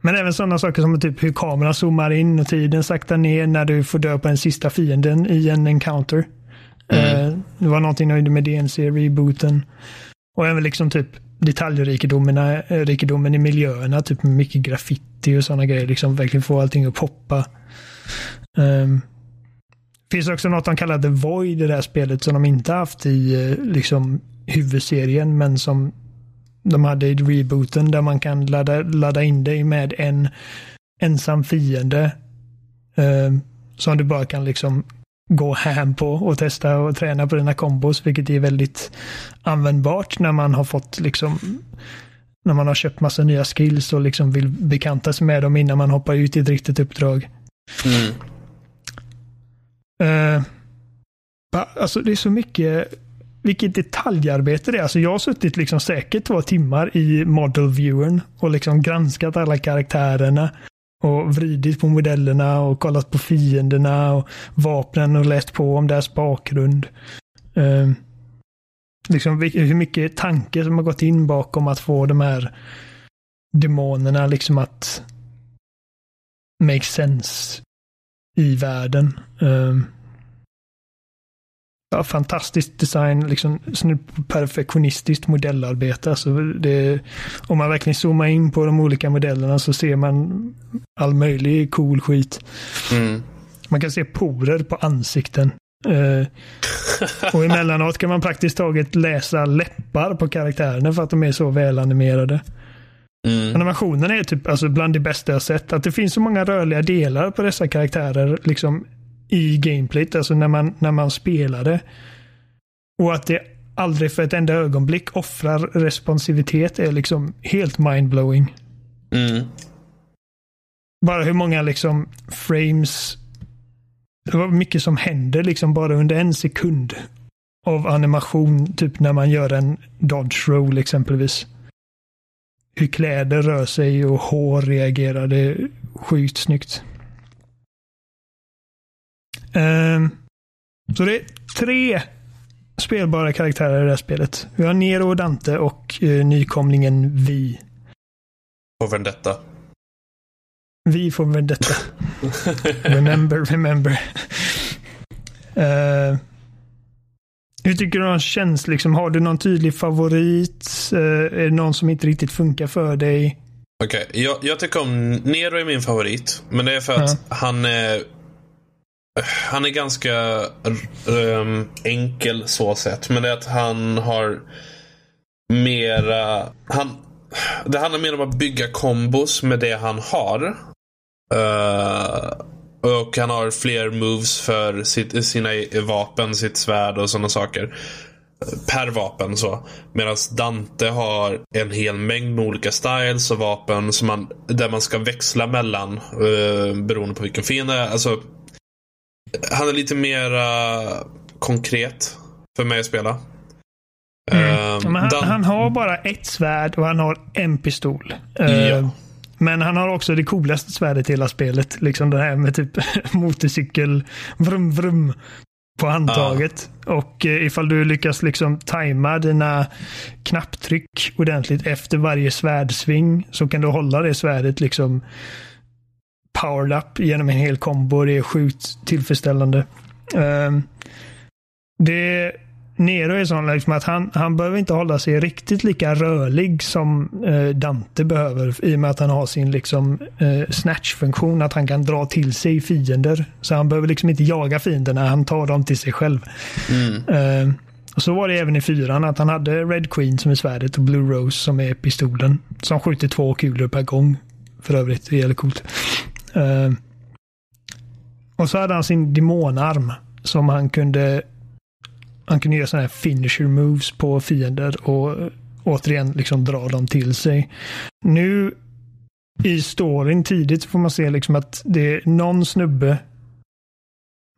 men även sådana saker som typ hur kameran zoomar in och tiden saktar ner när du får dö på den sista fienden i en encounter. Mm. Uh, det var någonting jag med DNC-rebooten. Och även liksom typ detaljrikedomen eh, i miljöerna, typ mycket graffiti och sådana grejer. Liksom verkligen få allting att poppa. Um, finns också något de kallar The Void i det här spelet som de inte haft i eh, liksom, huvudserien men som de hade i rebooten där man kan ladda, ladda in dig med en ensam fiende. Um, som du bara kan liksom gå hem på och testa och träna på dina kombos, vilket är väldigt användbart när man har fått liksom när man har köpt massa nya skills och liksom vill bekanta sig med dem innan man hoppar ut i ett riktigt uppdrag. Mm. Uh, alltså det är så mycket, vilket detaljarbete det är. Alltså jag har suttit liksom säkert två timmar i model viewern och liksom granskat alla karaktärerna och vridit på modellerna och kollat på fienderna och vapnen och läst på om deras bakgrund. Eh, liksom hur mycket tanke som har gått in bakom att få de här demonerna liksom att make sense i världen. Eh, ja, fantastisk design, liksom perfektionistiskt modellarbete. Alltså det, om man verkligen zoomar in på de olika modellerna så ser man all möjlig cool skit. Mm. Man kan se porer på ansikten. Uh, och emellanåt kan man praktiskt taget läsa läppar på karaktärerna för att de är så välanimerade. Mm. Animationen är typ alltså bland det bästa jag sett. Att det finns så många rörliga delar på dessa karaktärer liksom i gameplayt, alltså när man, när man spelar det. Och att det aldrig för ett enda ögonblick offrar responsivitet är liksom helt mindblowing. Mm. Bara hur många liksom frames det var mycket som händer liksom bara under en sekund av animation, typ när man gör en dodge roll exempelvis. Hur kläder rör sig och hår reagerar, det är sjukt snyggt. Um, så det är tre spelbara karaktärer i det här spelet. Vi har Nero och Dante och uh, nykomlingen Vi. Och Vendetta. Vi får Vendetta. remember, remember. Uh, hur tycker du den känns? Liksom, har du någon tydlig favorit? Uh, är det någon som inte riktigt funkar för dig? Okej, okay. jag, jag, tycker om Nero är min favorit. Men det är för att uh. han är han är ganska um, enkel så sett. Men det är att han har mera... Han, det handlar mer om att bygga kombos med det han har. Uh, och han har fler moves för sitt, sina vapen, sitt svärd och sådana saker. Per vapen så. Medan Dante har en hel mängd med olika styles och vapen som man, där man ska växla mellan. Uh, beroende på vilken fiende. Alltså, han är lite mer konkret för mig att spela. Mm. Uh, han, han, har bara ett svärd och han har en pistol. Uh, ja. Men han har också det coolaste svärdet i hela spelet. Liksom det här med typ motorcykel, vrum vrum på handtaget. Ah. Och eh, ifall du lyckas liksom tajma dina knapptryck ordentligt efter varje svärdsving så kan du hålla det svärdet liksom powered up genom en hel kombo. Det är sjukt tillfredsställande. Um, det Nero är sån liksom att han, han behöver inte hålla sig riktigt lika rörlig som eh, Dante behöver i och med att han har sin liksom, eh, snatch-funktion. Att han kan dra till sig fiender. Så han behöver liksom inte jaga fienderna, han tar dem till sig själv. Mm. Eh, och så var det även i fyran att han hade Red Queen som är svärdet och Blue Rose som är pistolen. Som skjuter två kulor per gång. För övrigt, det är jävligt coolt. Uh, och så hade han sin demonarm som han kunde han kunde göra sådana här finisher moves på fiender och återigen liksom dra dem till sig. Nu i storyn tidigt får man se liksom att det är någon snubbe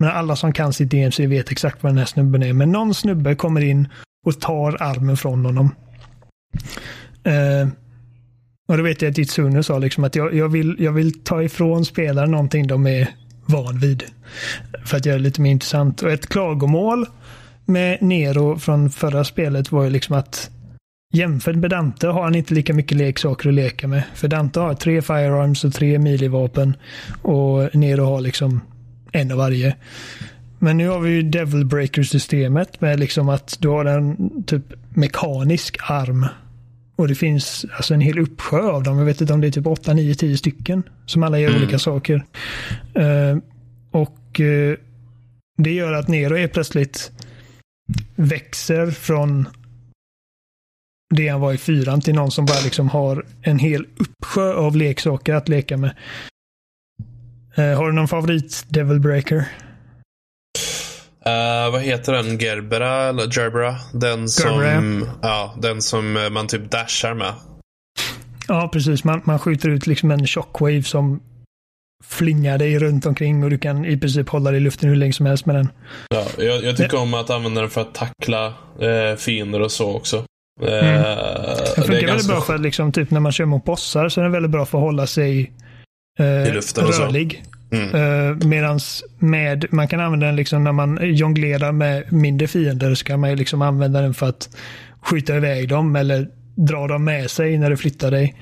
men alla som kan sitt DMC vet exakt vad den här snubben är. Men någon snubbe kommer in och tar armen från honom. Uh, och då vet jag att Itsune sa liksom att jag, jag, vill, jag vill ta ifrån spelare någonting de är van vid. För att göra det lite mer intressant. Och ett klagomål med Nero från förra spelet var ju liksom att jämfört med Dante har han inte lika mycket leksaker att leka med. För Dante har tre firearms och tre milivapen och Nero har liksom en av varje. Men nu har vi ju Devil Breaker-systemet med liksom att du har en typ mekanisk arm. Och det finns alltså en hel uppsjö av dem. Jag vet inte om det är typ 8, 9, 10 stycken. Som alla gör mm. olika saker. Uh, och uh, det gör att Nero är plötsligt växer från det han var i fyran till någon som bara liksom har en hel uppsjö av leksaker att leka med. Uh, har du någon favorit Devil Breaker? Uh, vad heter den? Gerbera eller Gerbera? Den som, ja, den som man typ dashar med. Ja, precis. Man, man skjuter ut liksom en shockwave som flingar dig runt omkring och du kan i princip hålla dig i luften hur länge som helst med den. Ja, jag, jag tycker om att använda den för att tackla eh, fiender och så också. Eh, mm. Den funkar väldigt bra för att liksom, typ när man kör mot bossar så är den väldigt bra för att hålla sig eh, I luften rörlig. Mm. Uh, medans med, man kan använda den liksom när man jonglerar med mindre fiender så kan man liksom använda den för att skjuta iväg dem eller dra dem med sig när du flyttar dig.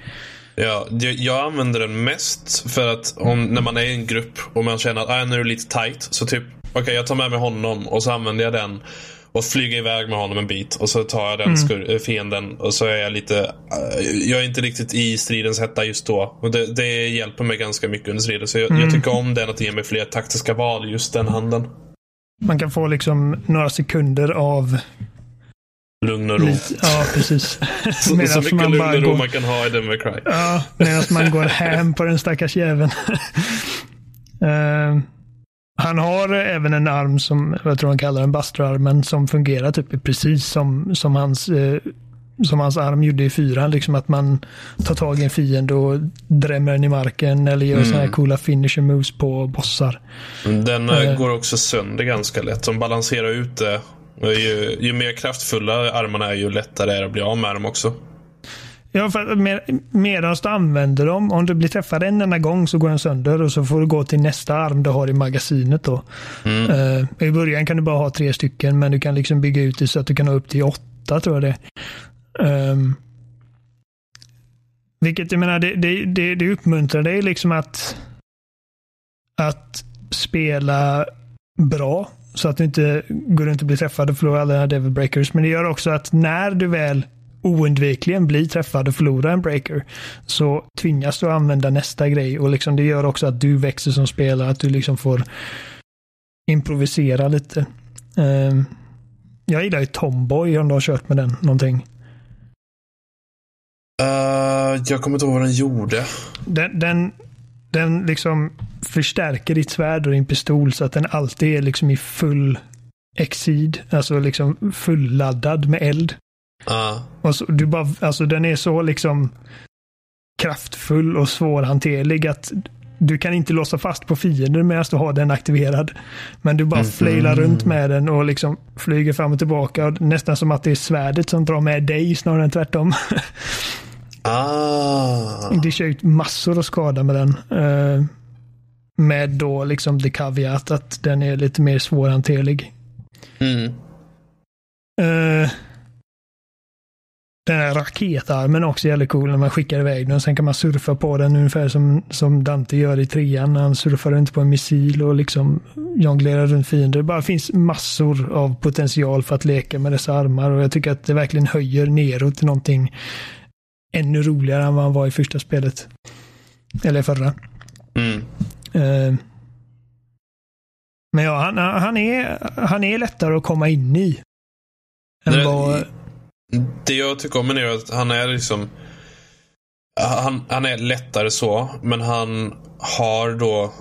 Ja, jag använder den mest för att om, när man är i en grupp och man känner att ah, nu är det lite tight. Så typ, okej okay, jag tar med mig honom och så använder jag den och flyger iväg med honom en bit. Och så tar jag den mm. fienden och så är jag lite... Uh, jag är inte riktigt i stridens hetta just då. Och det, det hjälper mig ganska mycket under striden. Så jag, mm. jag tycker om den att det ger mig fler taktiska val just den handen. Man kan få liksom några sekunder av Lugn och ro. Lite, ja, precis. så, så mycket man lugn och ro går, man kan ha i Devil Cry. Ja, medan man går hem på den stackars jäveln. uh, han har även en arm som, jag tror han kallar den Buster-armen, som fungerar typ precis som, som hans uh, som hans arm gjorde i fyran. Liksom att man tar tag i en fiende och drämmer den i marken eller gör mm. sådana här coola finisher moves på bossar. Den uh, går också sönder ganska lätt. De balanserar ut det ju, ju mer kraftfulla armarna är, ju lättare är det att bli av med dem också. Ja, för med, medan du använder dem, om du blir träffad en enda gång så går den sönder och så får du gå till nästa arm du har i magasinet. Då. Mm. Uh, I början kan du bara ha tre stycken, men du kan liksom bygga ut det så att du kan ha upp till åtta, tror jag det um, Vilket jag menar, det, det, det, det uppmuntrar dig liksom att, att spela bra så att du inte går runt och blir träffad och förlorar alla dina devil breakers. Men det gör också att när du väl oundvikligen blir träffad och förlorar en breaker så tvingas du använda nästa grej och liksom det gör också att du växer som spelare, att du liksom får improvisera lite. Um, jag gillar ju Tomboy om du har kört med den någonting. Uh, jag kommer inte ihåg vad den gjorde. Den, den, den liksom förstärker ditt svärd och din pistol så att den alltid är liksom i full exid, alltså liksom fulladdad med eld. Uh. Och så, du bara, alltså den är så liksom kraftfull och svårhanterlig att du kan inte låsa fast på fiender medan du har den aktiverad. Men du bara mm. flailar runt med den och liksom flyger fram och tillbaka. Och nästan som att det är svärdet som drar med dig snarare än tvärtom. Ah. Det kör ut massor av skada med den. Uh, med då liksom the caveat att den är lite mer svårhanterlig. Mm. Den här raketarmen också jävligt cool när man skickar iväg den. Sen kan man surfa på den ungefär som, som Dante gör i trean. Han surfar runt på en missil och liksom jonglerar runt fiender. Det bara finns massor av potential för att leka med dessa armar och jag tycker att det verkligen höjer neråt till någonting ännu roligare än vad han var i första spelet. Eller förra. Mm. Uh, men ja, han, han, är, han är lättare att komma in i. Än vad... det jag tycker om är att han är liksom han, han är lättare så, men han har då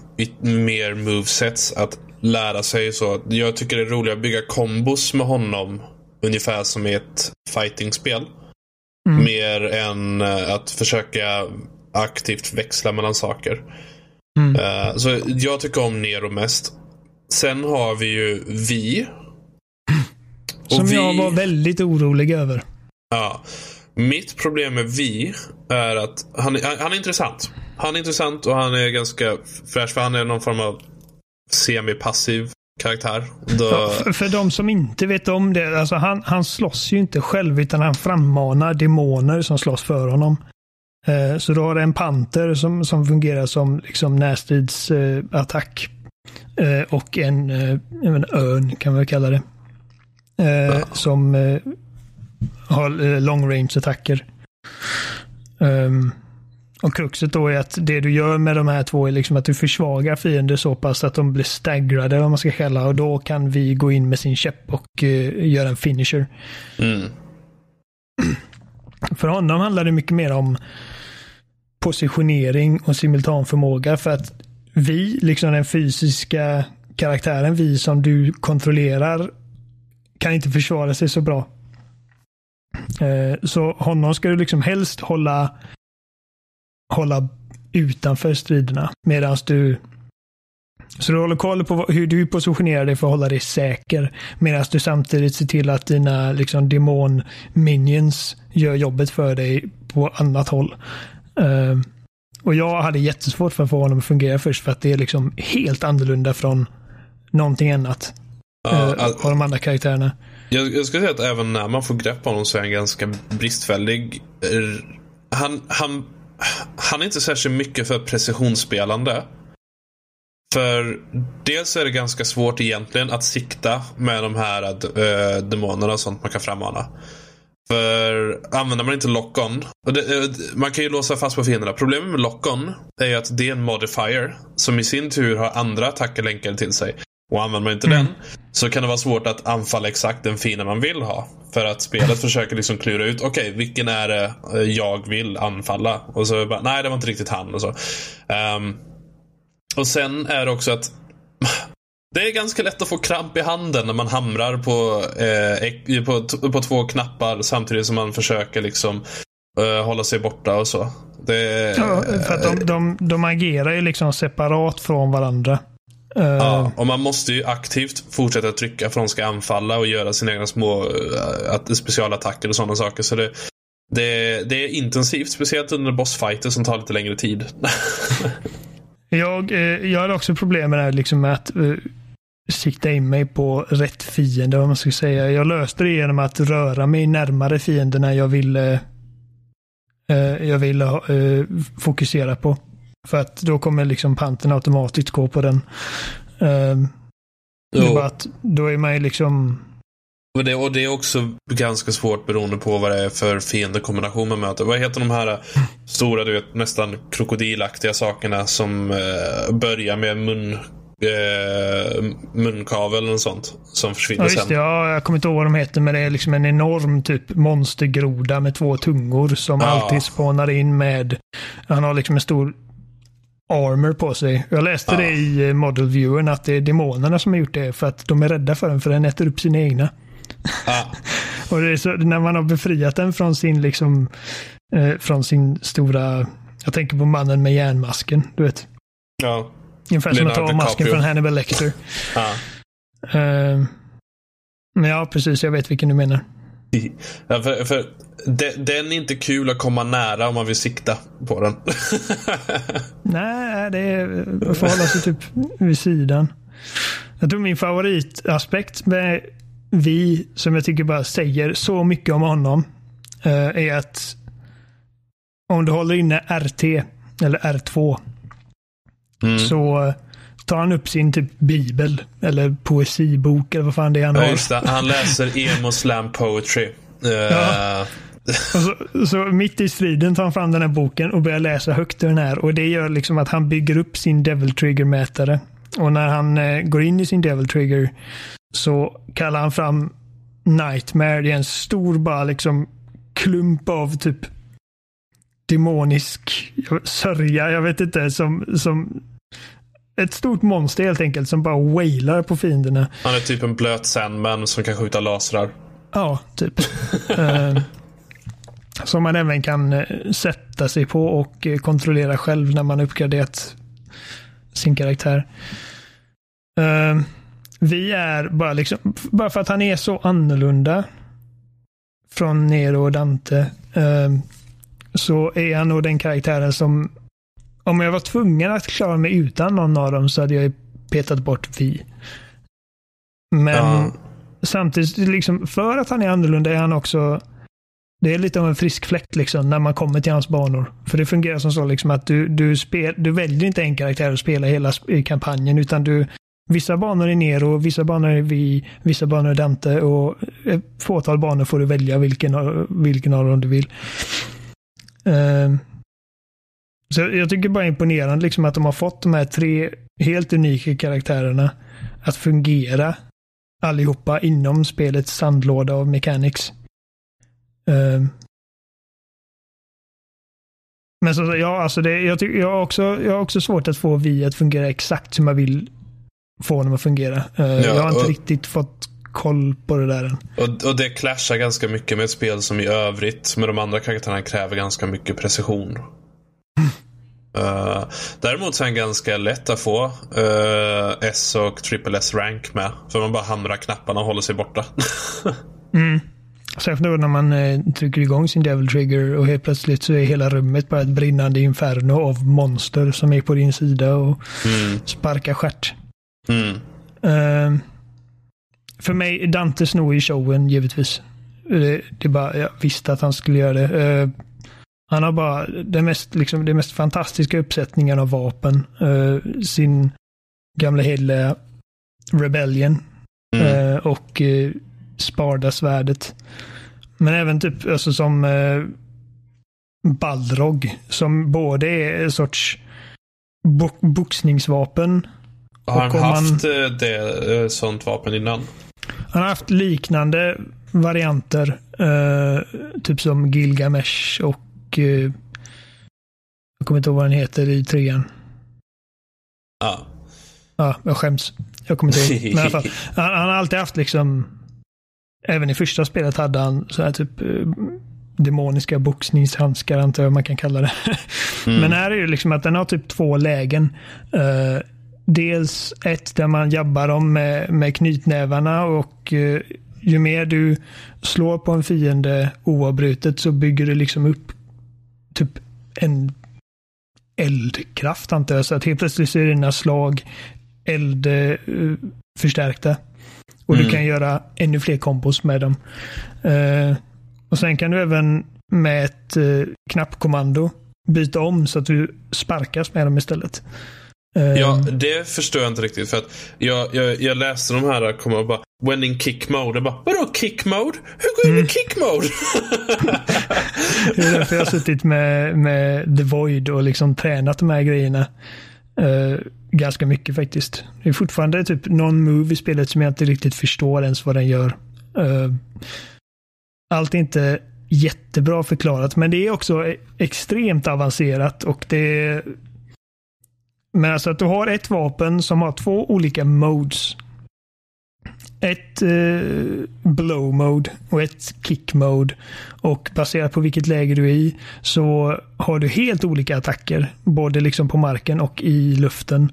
mer movesets att lära sig. så. Jag tycker det är roligt att bygga kombos med honom. Ungefär som i ett fightingspel. Mm. Mer än eh, att försöka aktivt växla mellan saker. Mm. Uh, så jag tycker om Nero mest. Sen har vi ju Vi. Som vi, jag var väldigt orolig över. Ja. Mitt problem med Vi är att han, han, är intressant. Han är intressant och han är ganska fräsch för han är någon form av semi-passiv karaktär. Ja, för, för de som inte vet om det, alltså han, han slåss ju inte själv utan han frammanar demoner som slåss för honom. Eh, så du har en panter som, som fungerar som liksom närstridsattack. Eh, och en, eh, en örn kan man kalla det. Ja. Som har long range attacker. Um, och kruxet då är att det du gör med de här två är liksom att du försvagar fiender så pass att de blir staggrade, vad man ska kalla och då kan vi gå in med sin käpp och uh, göra en finisher. Mm. För honom handlar det mycket mer om positionering och simultanförmåga för att vi, liksom den fysiska karaktären, vi som du kontrollerar, kan inte försvara sig så bra. Eh, så honom ska du liksom helst hålla, hålla utanför striderna. Medan du så du håller koll på hur du positionerar dig för att hålla dig säker. Medan du samtidigt ser till att dina liksom, demon-minions gör jobbet för dig på annat håll. Uh, och jag hade jättesvårt för att få honom att fungera först för att det är liksom helt annorlunda från någonting annat. Ja, uh, all... av de andra karaktärerna. Jag, jag skulle säga att även när man får grepp på honom så är han ganska bristfällig. Han, han, han är inte särskilt mycket för precisionsspelande. För dels är det ganska svårt egentligen att sikta med de här äh, demonerna och sånt man kan frammana. För använder man inte lock-on. Man kan ju låsa fast på fienderna. Problemet med lock-on är att det är en modifier. Som i sin tur har andra attacker länkade till sig. Och använder man inte mm. den så kan det vara svårt att anfalla exakt den fiende man vill ha. För att spelet försöker liksom klura ut, okej, okay, vilken är det eh, jag vill anfalla? Och så bara, nej det var inte riktigt han. Och så. Um, och sen är det också att det är ganska lätt att få kramp i handen när man hamrar på, eh, på, på två knappar samtidigt som man försöker liksom eh, hålla sig borta och så. Det, ja, för att de, de, de agerar ju liksom separat från varandra. Uh, ja, och man måste ju aktivt fortsätta trycka för att de ska anfalla och göra sina egna små uh, specialattacker och sådana saker. Så det, det, det är intensivt, speciellt under bossfighter som tar lite längre tid. Jag, eh, jag hade också problem med det här liksom med att uh, sikta in mig på rätt fiende, vad man ska säga. Jag löste det genom att röra mig närmare fienderna jag ville uh, jag ville uh, fokusera på. För att då kommer liksom panten automatiskt gå på den. Uh, det att då är man ju liksom och det, och det är också ganska svårt beroende på vad det är för fiendekombination man möter. Vad heter de här stora, du vet, nästan krokodilaktiga sakerna som eh, börjar med mun, eh, munkavel eller sånt. Som försvinner ja, sen. Ja, jag kommer inte ihåg vad de heter, men det är liksom en enorm typ monstergroda med två tungor som ja. alltid spånar in med... Han har liksom en stor armor på sig. Jag läste ja. det i eh, Model Viewern att det är demonerna som har gjort det för att de är rädda för den för den äter upp sina egna. Ah. och så, när man har befriat den från sin liksom eh, från sin stora, jag tänker på mannen med järnmasken, du vet. Ja. Ungefär som att ta masken från Hannibal Lecter. ah. eh, men ja, precis, jag vet vilken du menar. Ja, för, för den är inte kul att komma nära om man vill sikta på den. Nej, det är att förhålla sig typ vid sidan. Jag tror min favoritaspekt med vi, som jag tycker bara säger så mycket om honom, eh, är att om du håller inne RT, eller R2, mm. så tar han upp sin typ bibel, eller poesibok, eller vad fan det är han ja, just det. Han läser emo slam poetry. Uh... Ja. Så, så, mitt i striden tar han fram den här boken och börjar läsa högt ur den här. Och det gör liksom att han bygger upp sin Devil Trigger-mätare. Och när han eh, går in i sin Devil Trigger så kallar han fram Nightmare. Det är en stor bara liksom klump av typ demonisk sörja. Jag vet inte. Som, som ett stort monster helt enkelt som bara wailar på fienderna. Han är typ en blöt Sandman som kan skjuta lasrar. Ja, typ. uh, som man även kan uh, sätta sig på och uh, kontrollera själv när man uppgraderat sin karaktär. Uh, vi är bara liksom, bara för att han är så annorlunda från Nero och Dante, uh, så är han nog den karaktären som, om jag var tvungen att klara mig utan någon av dem så hade jag petat bort Vi. Men ja. samtidigt, liksom, för att han är annorlunda är han också det är lite av en frisk fläkt liksom, när man kommer till hans banor. För det fungerar som så liksom, att du, du, spel, du väljer inte en karaktär att spela hela kampanjen utan du Vissa banor är Nero, vissa banor är Vi, vissa banor är Dante och ett fåtal banor får du välja vilken, vilken av dem du vill. Uh, så jag tycker bara imponerande liksom att de har fått de här tre helt unika karaktärerna att fungera allihopa inom spelets sandlåda av mechanics. Uh, Men så, ja, alltså det, jag, tycker, jag, har också, jag har också svårt att få vi att fungera exakt som jag vill få dem att fungera. Uh, ja, jag har inte och, riktigt fått koll på det där än. Och, och det clashar ganska mycket med ett spel som i övrigt med de andra karaktärerna kräver ganska mycket precision. Uh, däremot så är den ganska lätt att få uh, S och triple S rank med. För man bara hamrar knapparna och håller sig borta. mm. Särskilt då när man eh, trycker igång sin Devil Trigger och helt plötsligt så är hela rummet bara ett brinnande inferno av monster som är på din sida och mm. sparkar stjärt. Mm. Uh, för mig, Dante snor i showen givetvis. Det, det är bara, jag visste att han skulle göra det. Uh, han har bara det mest, liksom, det mest fantastiska uppsättningen av vapen. Uh, sin gamla hederliga Rebellion. Mm. Uh, och uh, Sparda-svärdet. Men även typ alltså som uh, Balrog. Som både är en sorts bo boxningsvapen. Har han haft man, det, sånt vapen innan? Han har haft liknande varianter. typ som Gilgamesh och och eh, jag kommer inte ihåg vad den heter i trean. Ja. Ja, jag skäms. Jag kommer inte ihåg. Men i alla fall, han, han har alltid haft liksom, även i första spelet hade han så här typ eh, demoniska boxningshandskar antar jag man kan kalla det. Mm. Men här är det liksom att den har typ två lägen. Uh, dels ett där man jabbar dem med, med knytnävarna och uh, ju mer du slår på en fiende oavbrutet så bygger du liksom upp typ en eldkraft antar jag. Så att helt plötsligt så är dina slag eldförstärkta. och mm. du kan göra ännu fler kombos med dem. Uh, och sen kan du även med ett uh, knappkommando byta om så att du sparkas med dem istället. Ja, ehm. det förstår jag inte riktigt. För att jag, jag, jag läste de här kommer och bara When in kick mode. Jag bara, vadå kick mode? Hur går in i mm. kick mode? det är därför jag har suttit med, med The Void och liksom tränat de här grejerna. Uh, ganska mycket faktiskt. Det är fortfarande typ någon move i spelet som jag inte riktigt förstår ens vad den gör. Uh, allt är inte jättebra förklarat, men det är också e- extremt avancerat och det men alltså att du har ett vapen som har två olika modes. Ett eh, blow mode och ett kick mode. Och baserat på vilket läge du är i så har du helt olika attacker. Både liksom på marken och i luften.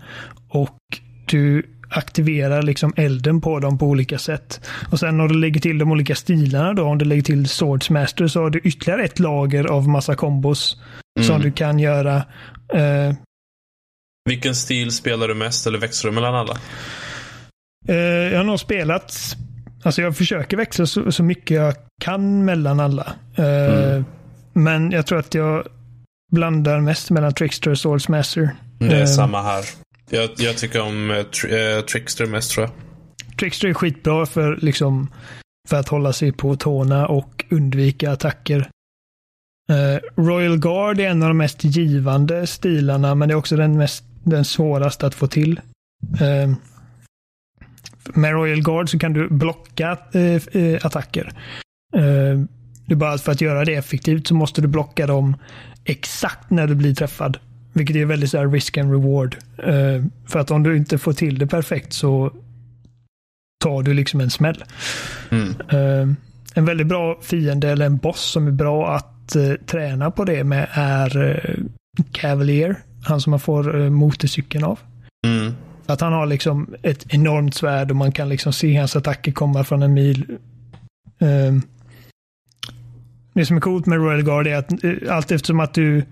Och du aktiverar liksom elden på dem på olika sätt. Och sen när du lägger till de olika stilarna då, om du lägger till Swordsmaster så har du ytterligare ett lager av massa kombos mm. som du kan göra. Eh, vilken stil spelar du mest eller växlar du mellan alla? Uh, jag har nog spelat, alltså jag försöker växla så, så mycket jag kan mellan alla. Uh, mm. Men jag tror att jag blandar mest mellan Trickster och Swordsmaster. Det är uh, samma här. Jag, jag tycker om tri Trickster mest tror jag. Trickster är skitbra för, liksom, för att hålla sig på tårna och undvika attacker. Royal Guard är en av de mest givande stilarna, men det är också den mest den svåraste att få till. Eh, med Royal Guard så kan du blocka eh, eh attacker. Eh, det är bara för att göra det effektivt så måste du blocka dem exakt när du blir träffad. Vilket är väldigt så risk and reward. Eh, för att om du inte får till det perfekt så tar du liksom en smäll. Mm. Eh, en väldigt bra fiende eller en boss som är bra att träna på det med är Cavalier han som man får eh, motorcykeln av. Mm. Att han har liksom ett enormt svärd och man kan liksom se hans attacker komma från en mil. Um, det som är coolt med Royal Guard är att uh, allt eftersom att du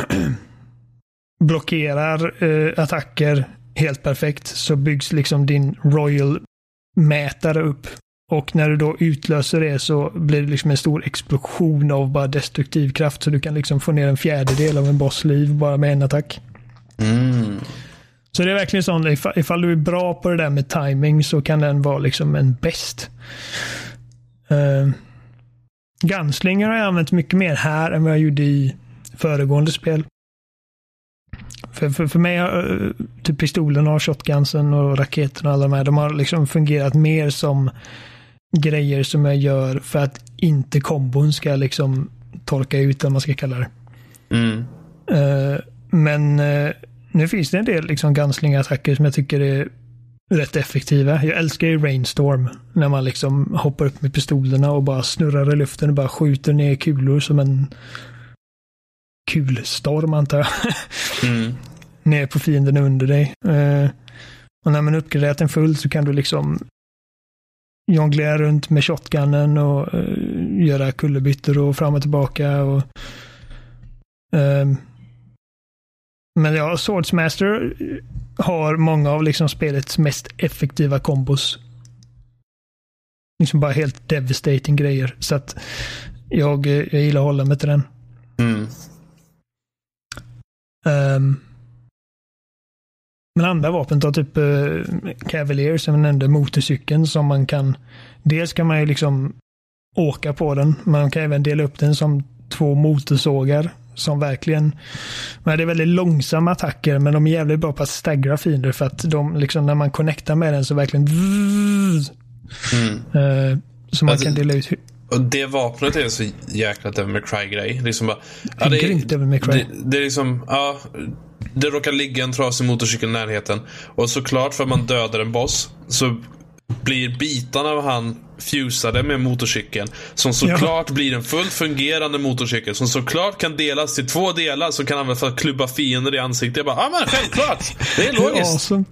blockerar uh, attacker helt perfekt så byggs liksom din Royal mätare upp. Och när du då utlöser det så blir det liksom en stor explosion av bara destruktiv kraft. Så du kan liksom få ner en fjärdedel av en boss liv bara med en attack. Mm. Så det är verkligen sånt, ifall, ifall, du är bra på det där med timing så kan den vara liksom en bäst. Uh, Gunslinger har jag använt mycket mer här än vad jag gjorde i föregående spel. För, för, för mig har uh, typ pistolen och shotgunsen och raketerna och alla de här, de har liksom fungerat mer som grejer som jag gör för att inte kombon ska liksom torka ut, vad man ska kalla det. Mm. Eh, men eh, nu finns det en del liksom gunsling-attacker som jag tycker är rätt effektiva. Jag älskar ju Rainstorm. När man liksom hoppar upp med pistolerna och bara snurrar i luften och bara skjuter ner kulor som en kulstorm antar jag. Mm. ner på fienden under dig. Eh, och när man uppgraderat den fullt så kan du liksom jonglera runt med shotgunnen och eh, göra kullerbyttor och fram och tillbaka. Och, ehm, men ja, Swordsmaster har många av liksom spelets mest effektiva kombos. Liksom bara helt devastating grejer. Så att jag, eh, jag gillar att hålla mig till den. Mm. Ehm, men andra vapen tar typ uh, Cavalier som jag nämnde, motorcykeln som man kan. Dels kan man ju liksom åka på den. Man kan även dela upp den som två motorsågar som verkligen. Men det är väldigt långsamma attacker men de är jävligt bra på att staggra fiender för att de liksom när man connectar med den så verkligen. Mm. Uh, så man Alltså, kan dela ut. Och det vapnet är en så jäkla Devil May Cry-grej. Liksom bara, Ja, det är grymt Devil May Cry. Det, det är liksom, ja. Det råkar ligga en trasig motorcykel i närheten. Och såklart för att man dödar en boss så blir bitarna av han fusade med motorcykeln. Som såklart blir en fullt fungerande motorcykel. Som såklart kan delas till två delar som kan användas för att klubba fiender i ansiktet. Jag bara, ja men självklart! Det är logiskt. Awesome.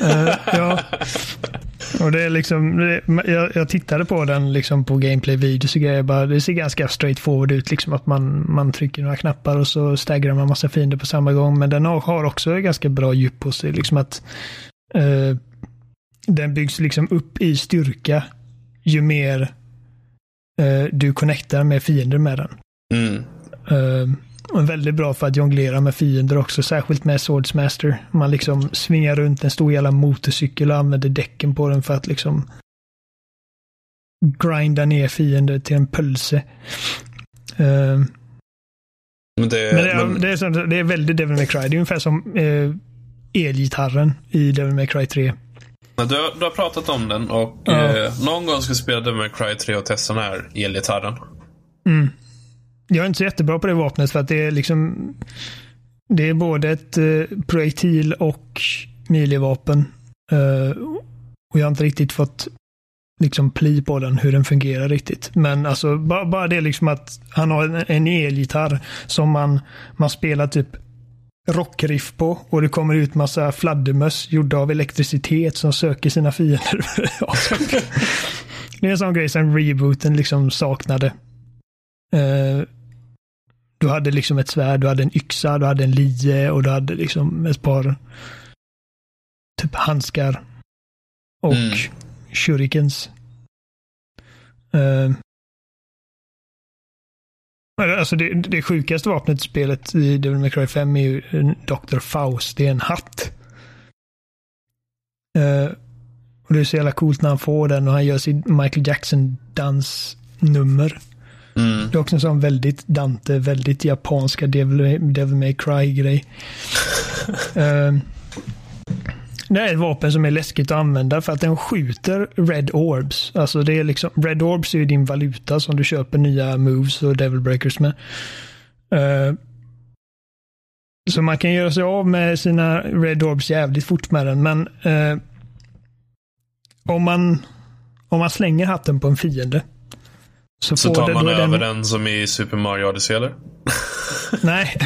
Eh, ja. Och det är liksom, det, jag, jag tittade på den liksom på gameplay-videos och grejer. Bara, det ser ganska straightforward ut. Liksom att man, man trycker några knappar och så staggrar man massa fiender på samma gång. Men den har, också ganska bra djup på sig. Liksom att eh, den byggs liksom upp i styrka ju mer eh, du connectar med fiender med den. Mm. Och väldigt bra för att jonglera med fiender också, särskilt med Swordsmaster. Man liksom svingar runt en stor jävla motorcykel och använder däcken på den för att liksom grinda ner fiender till en pölse. Uh, Men det, men det, är, men- det, är, som- det är väldigt Devil May Cry. Det är ungefär som uh, elgitarren i Devil May Cry 3. Men Du, har, du har pratat om den och Ja. eh, någon gång ska jag spela Devil May Cry 3 och testa den här elgitarren. Mm. Jag är inte så jättebra på det vapnet för att det är liksom Det är både ett eh, projektil och milivapen. Eh, och jag har inte riktigt fått liksom pli på den, hur den fungerar riktigt. Men alltså bara, bara det liksom att han har en, en elgitarr som man, man spelar typ rockriff på och det kommer ut massa fladdermöss gjorda av elektricitet som söker sina fiender. det är en sån grej som rebooten liksom saknade. Uh, du hade liksom ett svärd, du hade en yxa, du hade en lie och du hade liksom ett par typ handskar. Och Mm. shurikens. Eh, Alltså det, det sjukaste vapnet i spelet i Devil May Cry 5 är ju Dr. Faust. Det är en hatt. Eh, och det är så jävla coolt när han får den och han gör sin Michael Jackson-dansnummer. Mm. Det är också en sån väldigt Dante, väldigt japanska Devil, Devil May Cry-grej. Eh, det är ett vapen som är läskigt att använda för att den skjuter Red Orbs. Alltså det är liksom, Red Orbs är ju din valuta som du köper nya moves och Devil Breakers med. Eh, så man kan göra sig av med sina Red Orbs jävligt fort med den, men eh, om, man, om man slänger hatten på en fiende så, Så tar det, man över den, den som i Super Mario Odyssey, eller? Nej.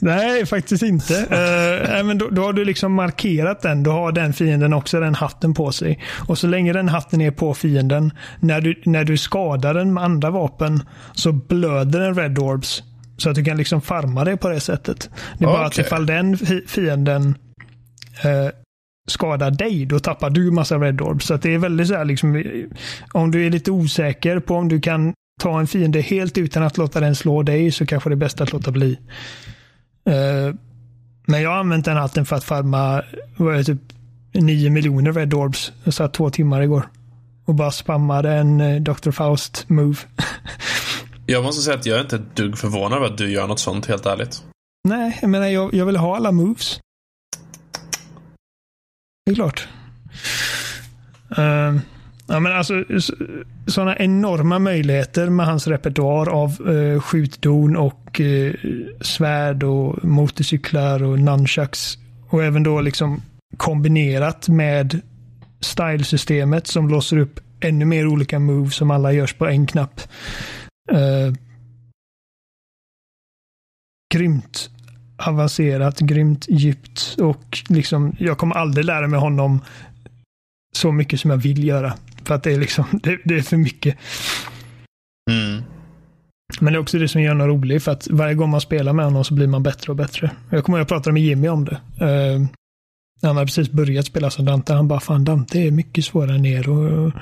Nej, faktiskt inte. Uh, men då, då har du liksom markerat den. Då har den fienden också den hatten på sig. Och så länge den hatten är på fienden, när du, när du skadar den med andra vapen så blöder den Red Orbs. Så att du kan liksom farma det på det sättet. Det är bara att ifall den fi- fienden eh, skadar dig, då tappar du massa Red Orbs. Så att det är väldigt så här liksom, om du är lite osäker på om du kan ta en fiende helt utan att låta den slå dig så kanske det är bäst att låta bli. Eh, men jag har använt den hatten för att farma vad är det, typ 9 miljoner Red Orbs. Jag satt två timmar igår. Och bara spammade en eh, Dr. Faust move. Jag måste säga att jag är inte ett dugg förvånad över att du gör något sånt, helt ärligt. Nej, jag menar jag, jag vill ha alla moves. Det är klart. Uh, Ja, men alltså sådana enorma möjligheter med hans repertoar av uh, skjutdon och uh, svärd och motorcyklar och nunchucks. Och även då liksom kombinerat med stylesystemet som låser upp ännu mer olika moves som alla görs på en knapp. Uh, grymt avancerat, grymt djupt och liksom jag kommer aldrig lära mig honom så mycket som jag vill göra. För att det är liksom, det, det är för mycket. Mm. Men det är också det som gör honom rolig för att varje gång man spelar med honom så blir man bättre och bättre. Jag kommer att jag pratade med Jimmy om det. Uh, han hade precis börjat spela som Dante. Han bara, fan Dante är mycket svårare än Nero.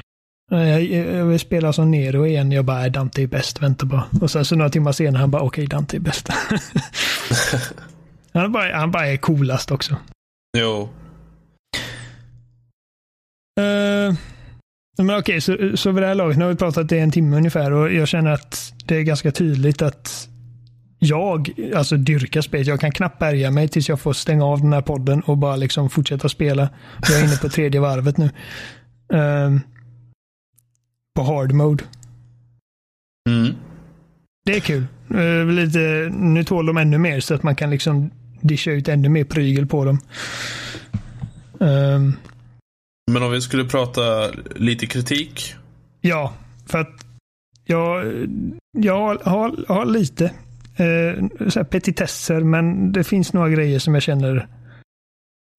Jag, jag vill spela som Nero igen. Jag bara, Dante är bäst, vänta bara. Och sen så några timmar senare, han bara, okej, okay, Dante är bäst. han, bara, han bara är coolast också. Jo. Uh, men okej, okay, så, så vid det här laget, nu har vi pratat i en timme ungefär och jag känner att det är ganska tydligt att jag alltså dyrkar spelet. Jag kan knappt bärga mig tills jag får stänga av den här podden och bara liksom fortsätta spela. Jag är inne på tredje varvet nu. Uh, på hard mode. Mm. Det är kul. Uh, lite, nu tål de ännu mer så att man kan liksom discha ut ännu mer prygel på dem. Uh, men om vi skulle prata lite kritik? Ja, för att jag, jag har, har lite eh, petitesser, men det finns några grejer som jag känner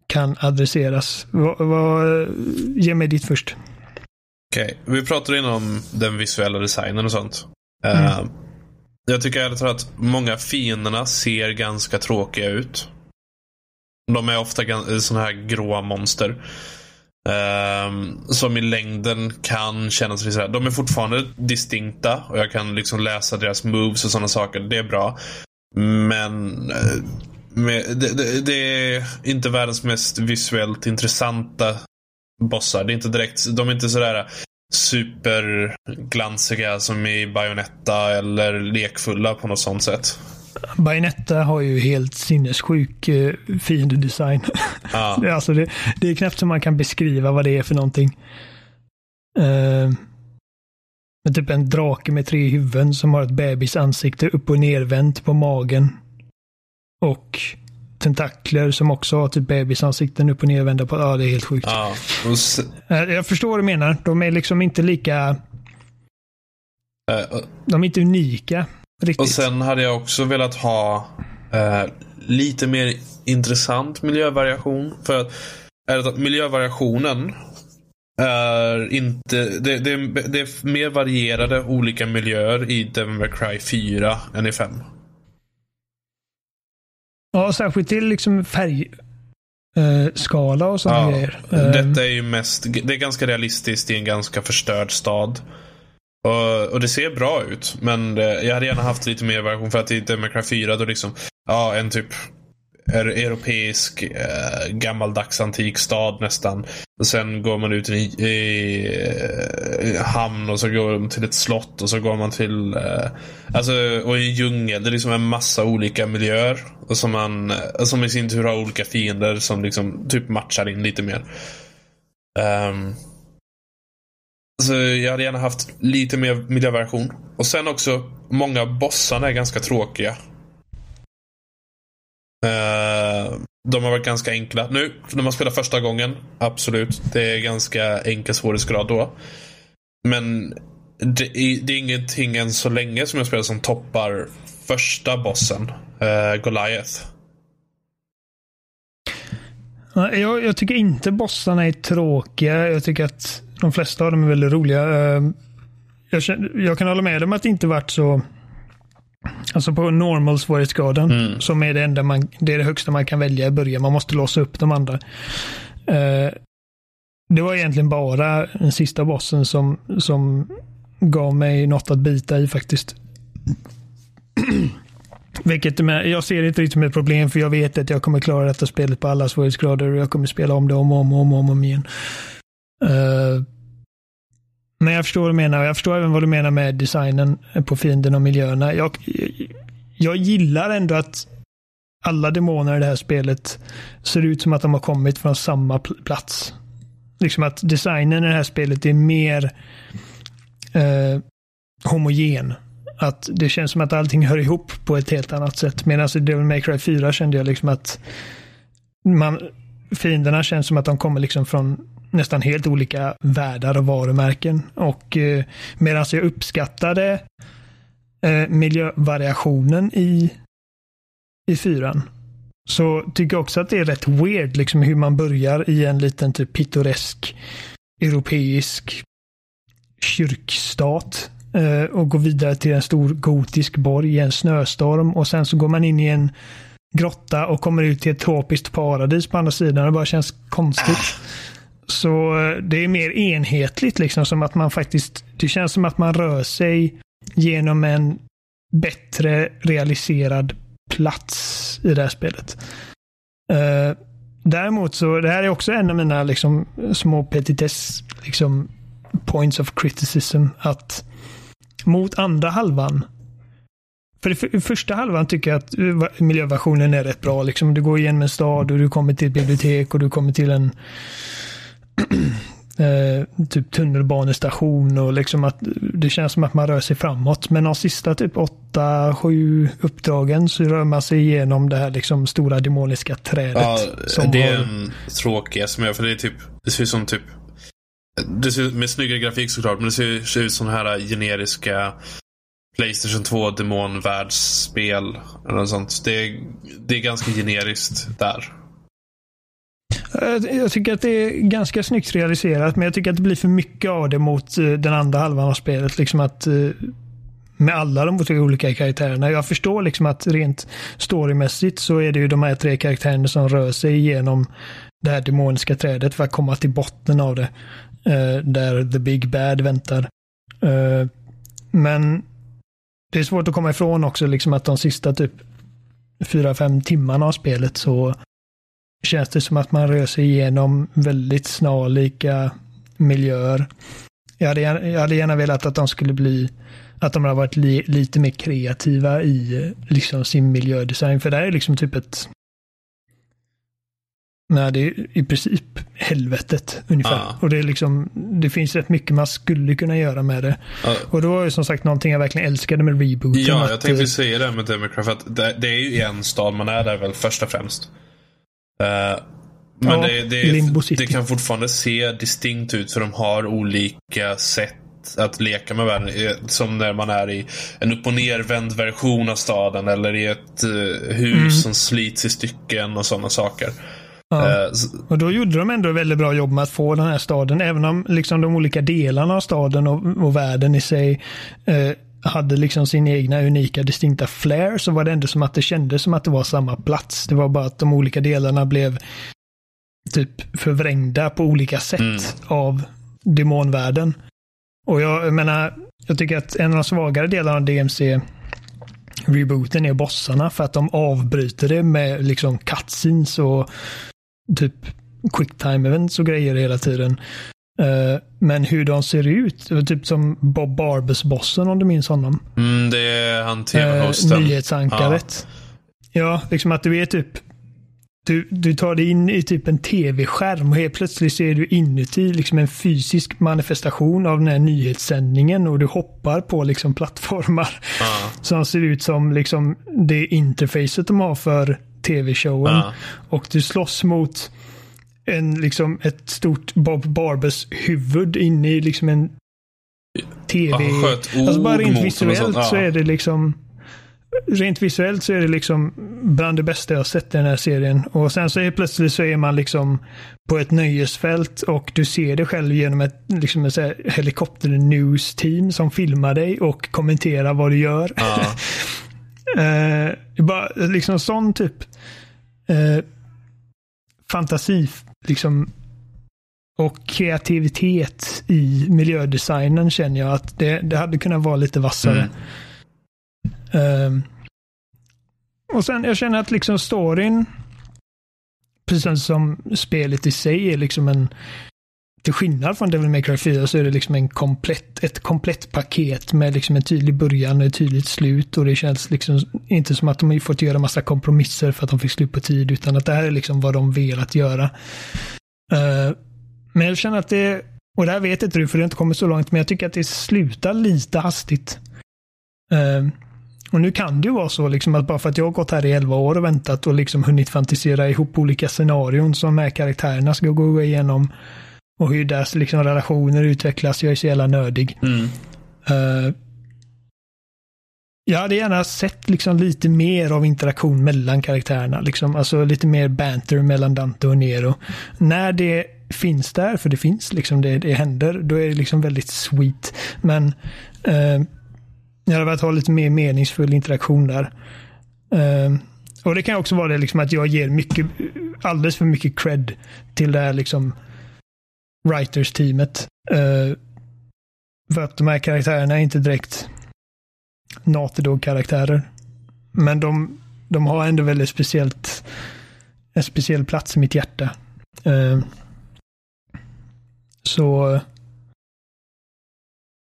kan adresseras. Vad, vad, ge mig ditt först. Okej, okay. vi pratade innan den visuella designen och sånt. Mm. Uh, jag tycker ärligt att många fienderna ser ganska tråkiga ut. De är ofta sådana här gråa monster. Um, som i längden kan kännas lite sådär. De är fortfarande distinkta och jag kan liksom läsa deras moves och sådana saker. Det är bra. Men uh, med, det, det, det, är inte världens mest visuellt intressanta bossar. Det är inte direkt, de är inte sådär superglansiga som i Bayonetta eller lekfulla på något sånt sätt. Bayonetta har ju helt sinnessjuk eh, fiendedesign. Ah. det, alltså det, det är knappt som man kan beskriva vad det är för någonting. Uh, med typ en drake med tre huvuden som har ett bebisansikte upp och nervänt på magen. Och tentakler som också har typ bebisansikten upp och nervända på. Ja, det är helt sjukt. Ah. Uh, jag förstår vad du menar. De är liksom inte lika... Uh, de är inte unika. Riktigt. Och sen hade jag också velat ha eh, lite mer intressant miljövariation. För att, är att miljövariationen är inte... Det, det, det, är mer varierade olika miljöer i Devil May Cry 4 än i 5. Ja, särskilt till liksom färg eh, skala och sådana ja, grejer. Detta är ju mest, det är ganska realistiskt i en ganska förstörd stad. Och, och, det ser bra ut. Men det, jag hade gärna haft lite mer variation för att i Democrat 4 då liksom, ja en typ europeisk eh, gammaldags antik stad nästan. Och sen går man ut i, i, i hamn och så går man till ett slott och så går man till eh, Alltså och i en djungel. Det är liksom en massa olika miljöer. Och som, man, eh, som i sin tur har olika fiender som liksom typ matchar in lite mer. Um, så jag hade gärna haft lite mer miljöversion. Och sen också, många bossarna är ganska tråkiga. Uh, de har varit ganska enkla. Nu, när man spelar första gången, absolut. Det är ganska enkel svårighetsgrad då. Men det är, det är ingenting än så länge som jag spelar som toppar första bossen, uh, Goliath. Jag, jag, tycker inte bossarna är tråkiga. Jag tycker att de flesta av dem är väldigt roliga. Eh, jag, känner, jag kan hålla med om att det inte varit så Alltså på normal svårighetsgraden mm. som är det enda man, det är det högsta man kan välja i början. Man måste låsa upp de andra. Uh, det var egentligen bara den sista bossen som, som gav mig något att bita i faktiskt. Vilket jag ser inte riktigt som ett problem för jag vet att jag kommer klara detta spelet på alla svårighetsgrader och jag kommer spela om det om och om och om, om, om igen. Uh, men jag förstår vad du menar. Jag förstår även vad du menar med designen på fienden och miljöerna. Jag, jag gillar ändå att alla demoner i det här spelet ser ut som att de har kommit från samma plats. liksom att designen i det här spelet är mer eh, homogen. Att det känns som att allting hör ihop på ett helt annat sätt. Medan i Devil May Cry 4 kände jag liksom att man, fienderna känns som att de kommer liksom från nästan helt olika världar och varumärken. Och eh, medan jag uppskattade eh, miljövariationen i, i fyran så tycker jag också att det är rätt weird liksom hur man börjar i en liten typ pittoresk europeisk kyrkstat eh, och går vidare till en stor gotisk borg i en snöstorm och sen så går man in i en grotta och kommer ut till ett tropiskt paradis på andra sidan. Det bara känns konstigt. Så eh, det är mer enhetligt liksom som att man faktiskt, det känns som att man rör sig genom en bättre realiserad plats i det här spelet. Uh, däremot så, det här är också en av mina liksom, små petitess, liksom, points of criticism, att mot andra halvan för i första halvan tycker jag att eh, miljöversionen är rätt bra. Liksom, du går igenom en stad och du kommer till ett bibliotek och du kommer till en eh, typ tunnelbanestation och liksom att det känns som att man rör sig framåt. Men de sista typ åtta, sju uppdragen så rör man sig igenom det här liksom stora demoniska trädet. Ja, det är har... en tråkig som jag, för det är typ, det ser ut som typ det ser ut med snyggare grafik såklart, men det ser, ser ut som här generiska Playstation 2 demonvärldsspel. Eller något sånt. Det är, det är ganska generiskt där. Eh, jag tycker att det är ganska snyggt realiserat, men jag tycker att det blir för mycket av det mot eh, den andra halvan av spelet. Liksom att eh, med alla de olika karaktärerna. Jag förstår liksom att rent storymässigt så är det ju de här tre karaktärerna som rör sig igenom det här demoniska trädet för att komma till botten av det. Där the big bad väntar. Men det är svårt att komma ifrån också liksom att de sista typ fyra, fem timmarna av spelet så känns det som att man rör sig igenom väldigt snarlika miljöer. Jag hade, gärna, jag hade gärna velat att de skulle bli att de hade varit li, lite mer kreativa i liksom sin miljödesign. För det här är liksom typ ett Nej, det är i princip helvetet ungefär. Ah. Och det är liksom, det finns rätt mycket man skulle kunna göra med det. Ah. Och det var ju som sagt någonting jag verkligen älskade med rebooten. Ja, jag tänkte att, säga det med Democrat. Att det, det, är ju en stad man är där väl först och främst. Uh, men ja, det, det, det, kan fortfarande se distinkt ut för de har olika sätt att leka med världen. Som när man är i en upp och nervänd version av staden eller i ett uh, hus mm. som slits i stycken och sådana saker. Ja. Och då gjorde de ändå väldigt bra jobb med att få den här staden, även om liksom de olika delarna av staden och, och världen i sig uh, hade liksom sin egna unika distinkta flair så var det ändå som att det kändes som att det var samma plats. Det var bara att de olika delarna blev typ förvrängda på olika sätt mm. av demonvärlden. Och jag, jag menar, jag tycker att en av de svagare delarna av DMC rebooten är bossarna för att de avbryter det med liksom cutscenes och typ quicktime events och grejer hela tiden. Uh, men hur de ser ut, typ som Bob Barbers-bossen om du minns honom. Mm, det är han tv-hosten. Uh, nyhetsankaret. Ja. ja, liksom att du är typ du, du tar dig in i typ en tv-skärm och helt plötsligt ser du inuti liksom en fysisk manifestation av den här nyhetssändningen och du hoppar på liksom plattformar uh. som ser ut som liksom det interfacet de har för tv-showen. Uh. Och du slåss mot en, liksom, ett stort Bob Barbers huvud inne i liksom en tv. Han sköt ord alltså bara rent visuellt ja. så är det liksom Rent visuellt så är det liksom bland det bästa jag sett i den här serien. Och sen så är plötsligt så är man liksom på ett nöjesfält och du ser det själv genom ett liksom ett helikopter news team som filmar dig och kommenterar vad du gör. Ja. uh, bara liksom sån typ uh, fantasi liksom, och kreativitet i miljödesignen känner jag att det, det hade kunnat vara lite vassare. Mm. Um, och sen jag känner att liksom storyn, precis som spelet i sig är liksom en till skillnad från Devil May Cry 4 så är det liksom en komplett, ett komplett paket med liksom en tydlig början och ett tydligt slut och det känns liksom inte som att de har fått göra massa kompromisser för att de fick slut på tid utan att det här är liksom vad de velat göra. Uh, Men jag känner att det, och det här vet inte du för det har inte kommit så långt, men jag tycker att det slutar lite hastigt. Uh, och nu kan det ju vara så liksom att bara för att jag har gått här i 11 år och väntat och liksom hunnit fantisera ihop olika scenarion som de här karaktärerna ska gå igenom och hur deras liksom relationer utvecklas. Jag är så jävla nördig. Mm. Uh, jag hade gärna sett liksom lite mer av interaktion mellan karaktärerna. Liksom. Alltså lite mer banter mellan Dante och Nero. När det finns där, för det finns, liksom det, det händer, då är det liksom väldigt sweet. Men uh, jag hade velat ha lite mer meningsfull interaktion där. Uh, och det kan också vara det liksom att jag ger mycket, alldeles för mycket cred till det här liksom writers-teamet. Uh, för att de här karaktärerna är inte direkt Naughty Dog-karaktärer. Men de, de har ändå väldigt speciellt en speciell plats i mitt hjärta. Uh, så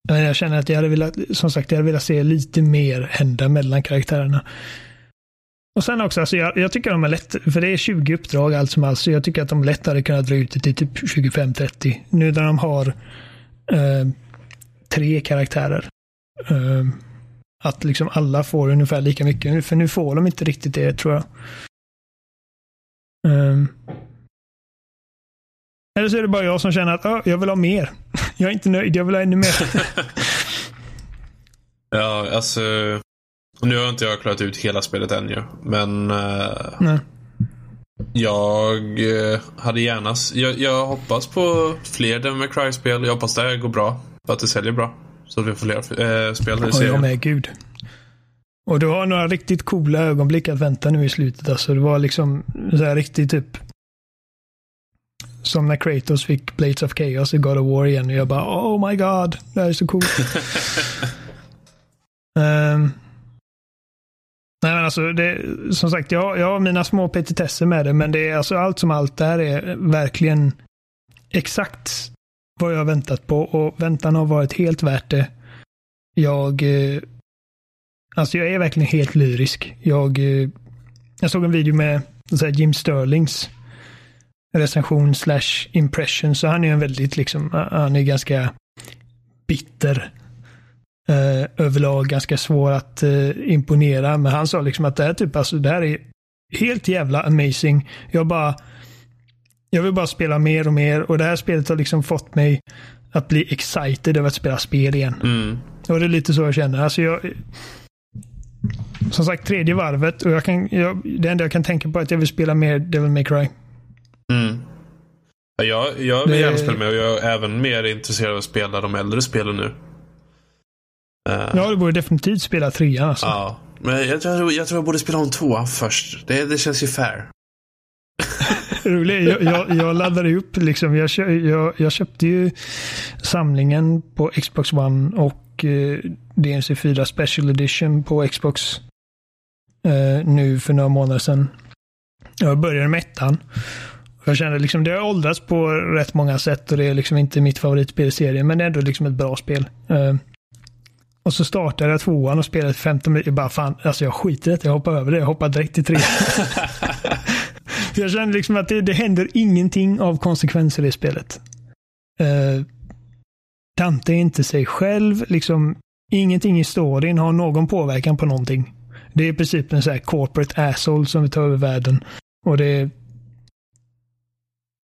eh, jag känner att jag hade velat, som sagt, jag hade velat se lite mer hända mellan karaktärerna. Och sen också, alltså jag, jag tycker de är lätt, för det är 20 uppdrag allt som allt, så jag tycker att de lättare kunde dra ut det till typ 25-30. Nu när de har eh, tre karaktärer. Eh, att liksom alla får ungefär lika mycket, för nu får de inte riktigt det tror jag. Eh. eller så är det bara jag som känner att ah, jag vill ha mer. Jag är inte nöjd, jag vill ha ännu mer. ja, alltså. Nu har inte jag klarat ut hela spelet än ju. Men. Uh, Nej. Jag uh, hade gärna. Jag, jag hoppas på fler Devil May Cry-spel. Jag hoppas det här går bra. Att det säljer bra. Så att vi får fler uh, spel i serien. Ja, med gud. Och du har några riktigt coola ögonblick att vänta nu i slutet. Alltså det var liksom så här riktigt typ som när Kratos fick Blades of Chaos i God of War igen. Och jag bara oh my god, det här är så coolt. um, nej men alltså, det, som sagt, jag, jag har mina små petitesser med det, men det är alltså allt som allt där är verkligen exakt vad jag har väntat på och väntan har varit helt värt det. Jag, eh, alltså jag är verkligen helt lyrisk. Jag, eh, jag såg en video med så Jim Sterlings recension slash impression. Så han är en väldigt liksom, han är ganska bitter. Eh, överlag ganska svår att eh, imponera. Men han sa liksom att det här typ, alltså det här är helt jävla amazing. Jag bara, jag vill bara spela mer och mer och det här spelet har liksom fått mig att bli excited över att spela spel igen. Mm. Och det är lite så jag känner. Alltså jag, som sagt, tredje varvet och jag kan, jag, det enda jag kan tänka på är att jag vill spela mer Devil May Cry. Mm. Jag, jag vill det... gärna spela med och jag är även mer intresserad av att spela de äldre spelen nu. Uh, ja, du borde definitivt spela trean alltså. Ja, men jag, tror, jag tror jag borde spela om tvåan först. Det, det känns ju fair. Roligt. Jag, jag, jag laddade upp liksom. Jag, jag, jag, köpte ju samlingen på Xbox One och eh, DNC4 Special Edition på Xbox eh, nu för några månader sedan. Jag började med ettan. Jag känner liksom det har åldrats på rätt många sätt och det är liksom inte mitt favoritspel i serien, men det är ändå liksom ett bra spel. Uh, och så startade jag tvåan och spelade 15 minuter. Jag bara fan, alltså jag skiter i det. Jag hoppar över det. Jag hoppar direkt till trean. jag känner liksom att det, det händer ingenting av konsekvenser i spelet. Uh, Dante är inte sig själv. Liksom, ingenting i storyn har någon påverkan på någonting. Det är i princip en sån här corporate asshole som vill ta över världen. Och det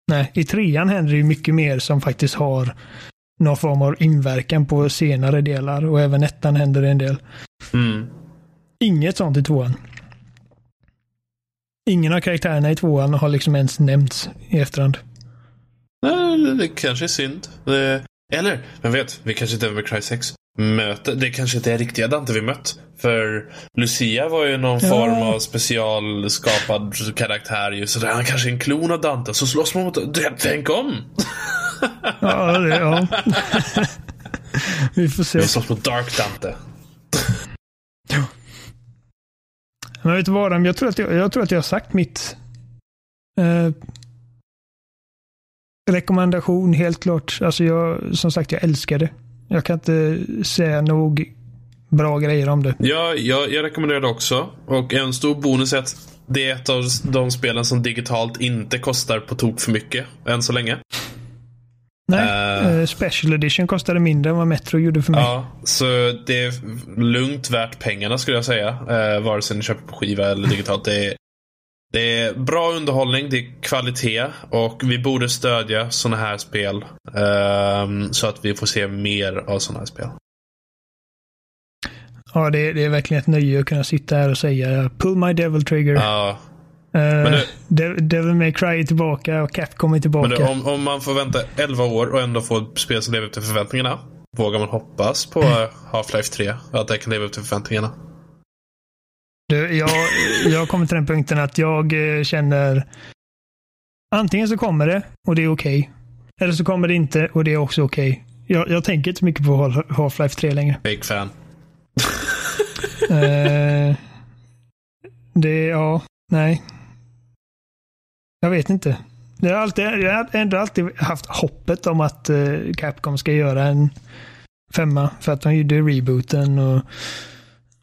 Nej, i trean händer det ju mycket mer som faktiskt har någon form av inverkan på senare delar och även ettan händer det en del. Mm. Inget sånt i tvåan. Ingen av karaktärerna i tvåan har liksom ens nämnts i efterhand. Nej, det kanske är synd. Eller, vem vet, vi kanske inte är med Cry 6 möter. Det kanske inte är riktiga Dante vi mött. För Lucia var ju någon ja. form av specialskapad karaktär ju. Så han kanske är en klon av Dante. Så slåss man mot... Tänk om! ja, det, ja. vi får se. Vi slåss mot Dark Dante. Men vet du vad, jag tror att jag, jag, tror att jag har sagt mitt eh, rekommendation helt klart. Alltså jag, som sagt, jag älskar det. Jag kan inte säga nog bra grejer om det. Ja, jag, jag rekommenderar det också. Och en stor bonus är att det är ett av de spelen som digitalt inte kostar på tok för mycket än så länge. Nej, uh, Special Edition kostade mindre än vad Metro gjorde för mig. Ja, så det är lugnt värt pengarna skulle jag säga. Uh, vare sig ni köper på skiva eller digitalt. Det är, det är bra underhållning, det är kvalitet och vi borde stödja sådana här spel. Uh, så att vi får se mer av sådana här spel. Ja, det är, det är verkligen ett nöje att kunna sitta här och säga Pull my devil trigger. Ja, Uh, det, Devil May Cry är tillbaka och Capcom är tillbaka. Men om, om man får vänta 11 år och ändå få ett spel som lever upp till förväntningarna. Vågar man hoppas på Half-Life 3? Att det kan leva upp till förväntningarna? Du, jag, jag kommer till den punkten att jag eh, känner antingen så kommer det och det är okej. Okay. Eller så kommer det inte och det är också okej. Okay. Jag, jag tänker inte så mycket på Half-Life 3 längre. Big fan. uh, det, ja, nej. Jag vet inte. Jag har, alltid, jag har ändå alltid haft hoppet om att uh, Capcom ska göra en femma. För att de gjorde rebooten och,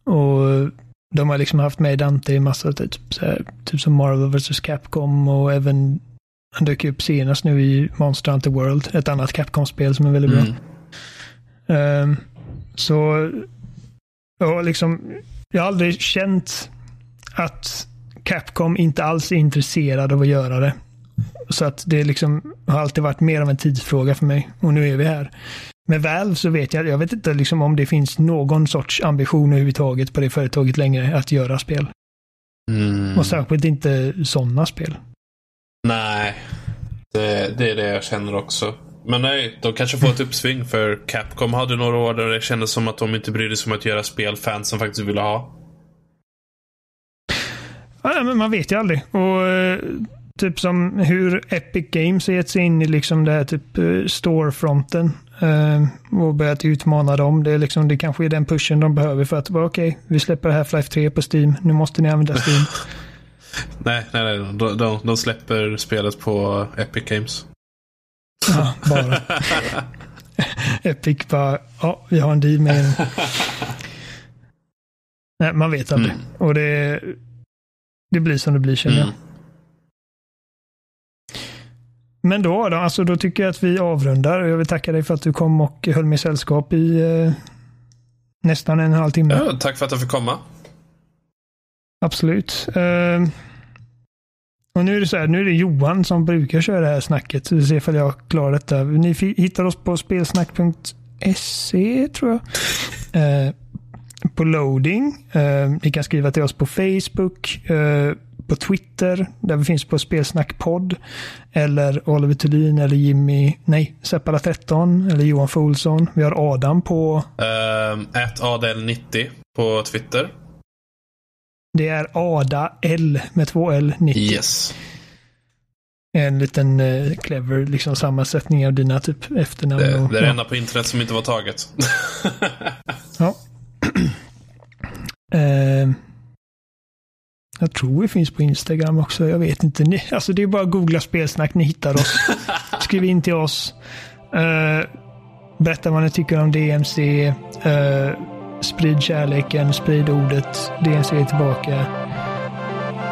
och de har liksom haft med Dante i massa, typ, här, typ som Marvel vs Capcom och även han dök upp senast nu i Monster Hunter World, ett annat Capcom-spel som är väldigt bra. Mm. Um, så, och liksom, jag har aldrig känt att Capcom inte alls är intresserad av att göra det. Så att det liksom har alltid varit mer av en tidsfråga för mig. Och nu är vi här. Med Valve så vet jag, jag vet inte liksom om det finns någon sorts ambition överhuvudtaget på det företaget längre att göra spel. Mm. Och särskilt inte sådana spel. Nej, det, det, är det jag känner också. Men nej, de kanske får ett uppsving för Capcom hade några år där det kändes som att de inte brydde sig om att göra spel fansen faktiskt ville ha. Ja, men man vet ju aldrig. Och eh, typ som hur Epic Games har gett sig in i liksom det här typ eh, storefronten eh, och börjat utmana dem. Det, är liksom, det kanske är den pushen de behöver för att okej, okay, vi släpper Half-Life 3 på Steam. Nu måste ni använda Steam. nej, nej, nej. De, de, de, släpper spelet på Epic Games. Ja, bara. Epic bara, ja, vi har en deal med Nej, man vet aldrig. Mm. Och det det blir som det blir känner jag. Mm. Men då, då, alltså, då tycker jag att vi avrundar. Jag vill tacka dig för att du kom och höll mig sällskap i eh, nästan en halv timme. Ja, tack för att jag fick komma. Absolut. Uh, och nu är det så här, nu är det Johan som brukar köra det här snacket. Så vi ser ifall jag klarar detta. Ni hittar oss på spelsnack.se tror jag. Uh, på loading. Uh, ni kan skriva till oss på Facebook, uh, på Twitter, där vi finns på Spelsnackpodd. Eller Oliver Thulin eller Jimmy, nej, Seppala13 eller Johan Folsson. Vi har Adam på... Uh, Adel90 på Twitter. Det är Ada L med två L 90. Yes. En liten uh, clever liksom, sammansättning av dina typ efternamn. Det, och, det är det ja. enda på internet som inte var taget. ja. Eh, jag tror vi finns på Instagram också. Jag vet inte. Ni, alltså det är bara att googla spelsnack. Ni hittar oss. Skriv in till oss. Uh, berätta vad ni tycker om DMC. Eh, sprid kärleken, sprid ordet. DMC är tillbaka.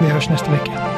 Vi hörs nästa vecka.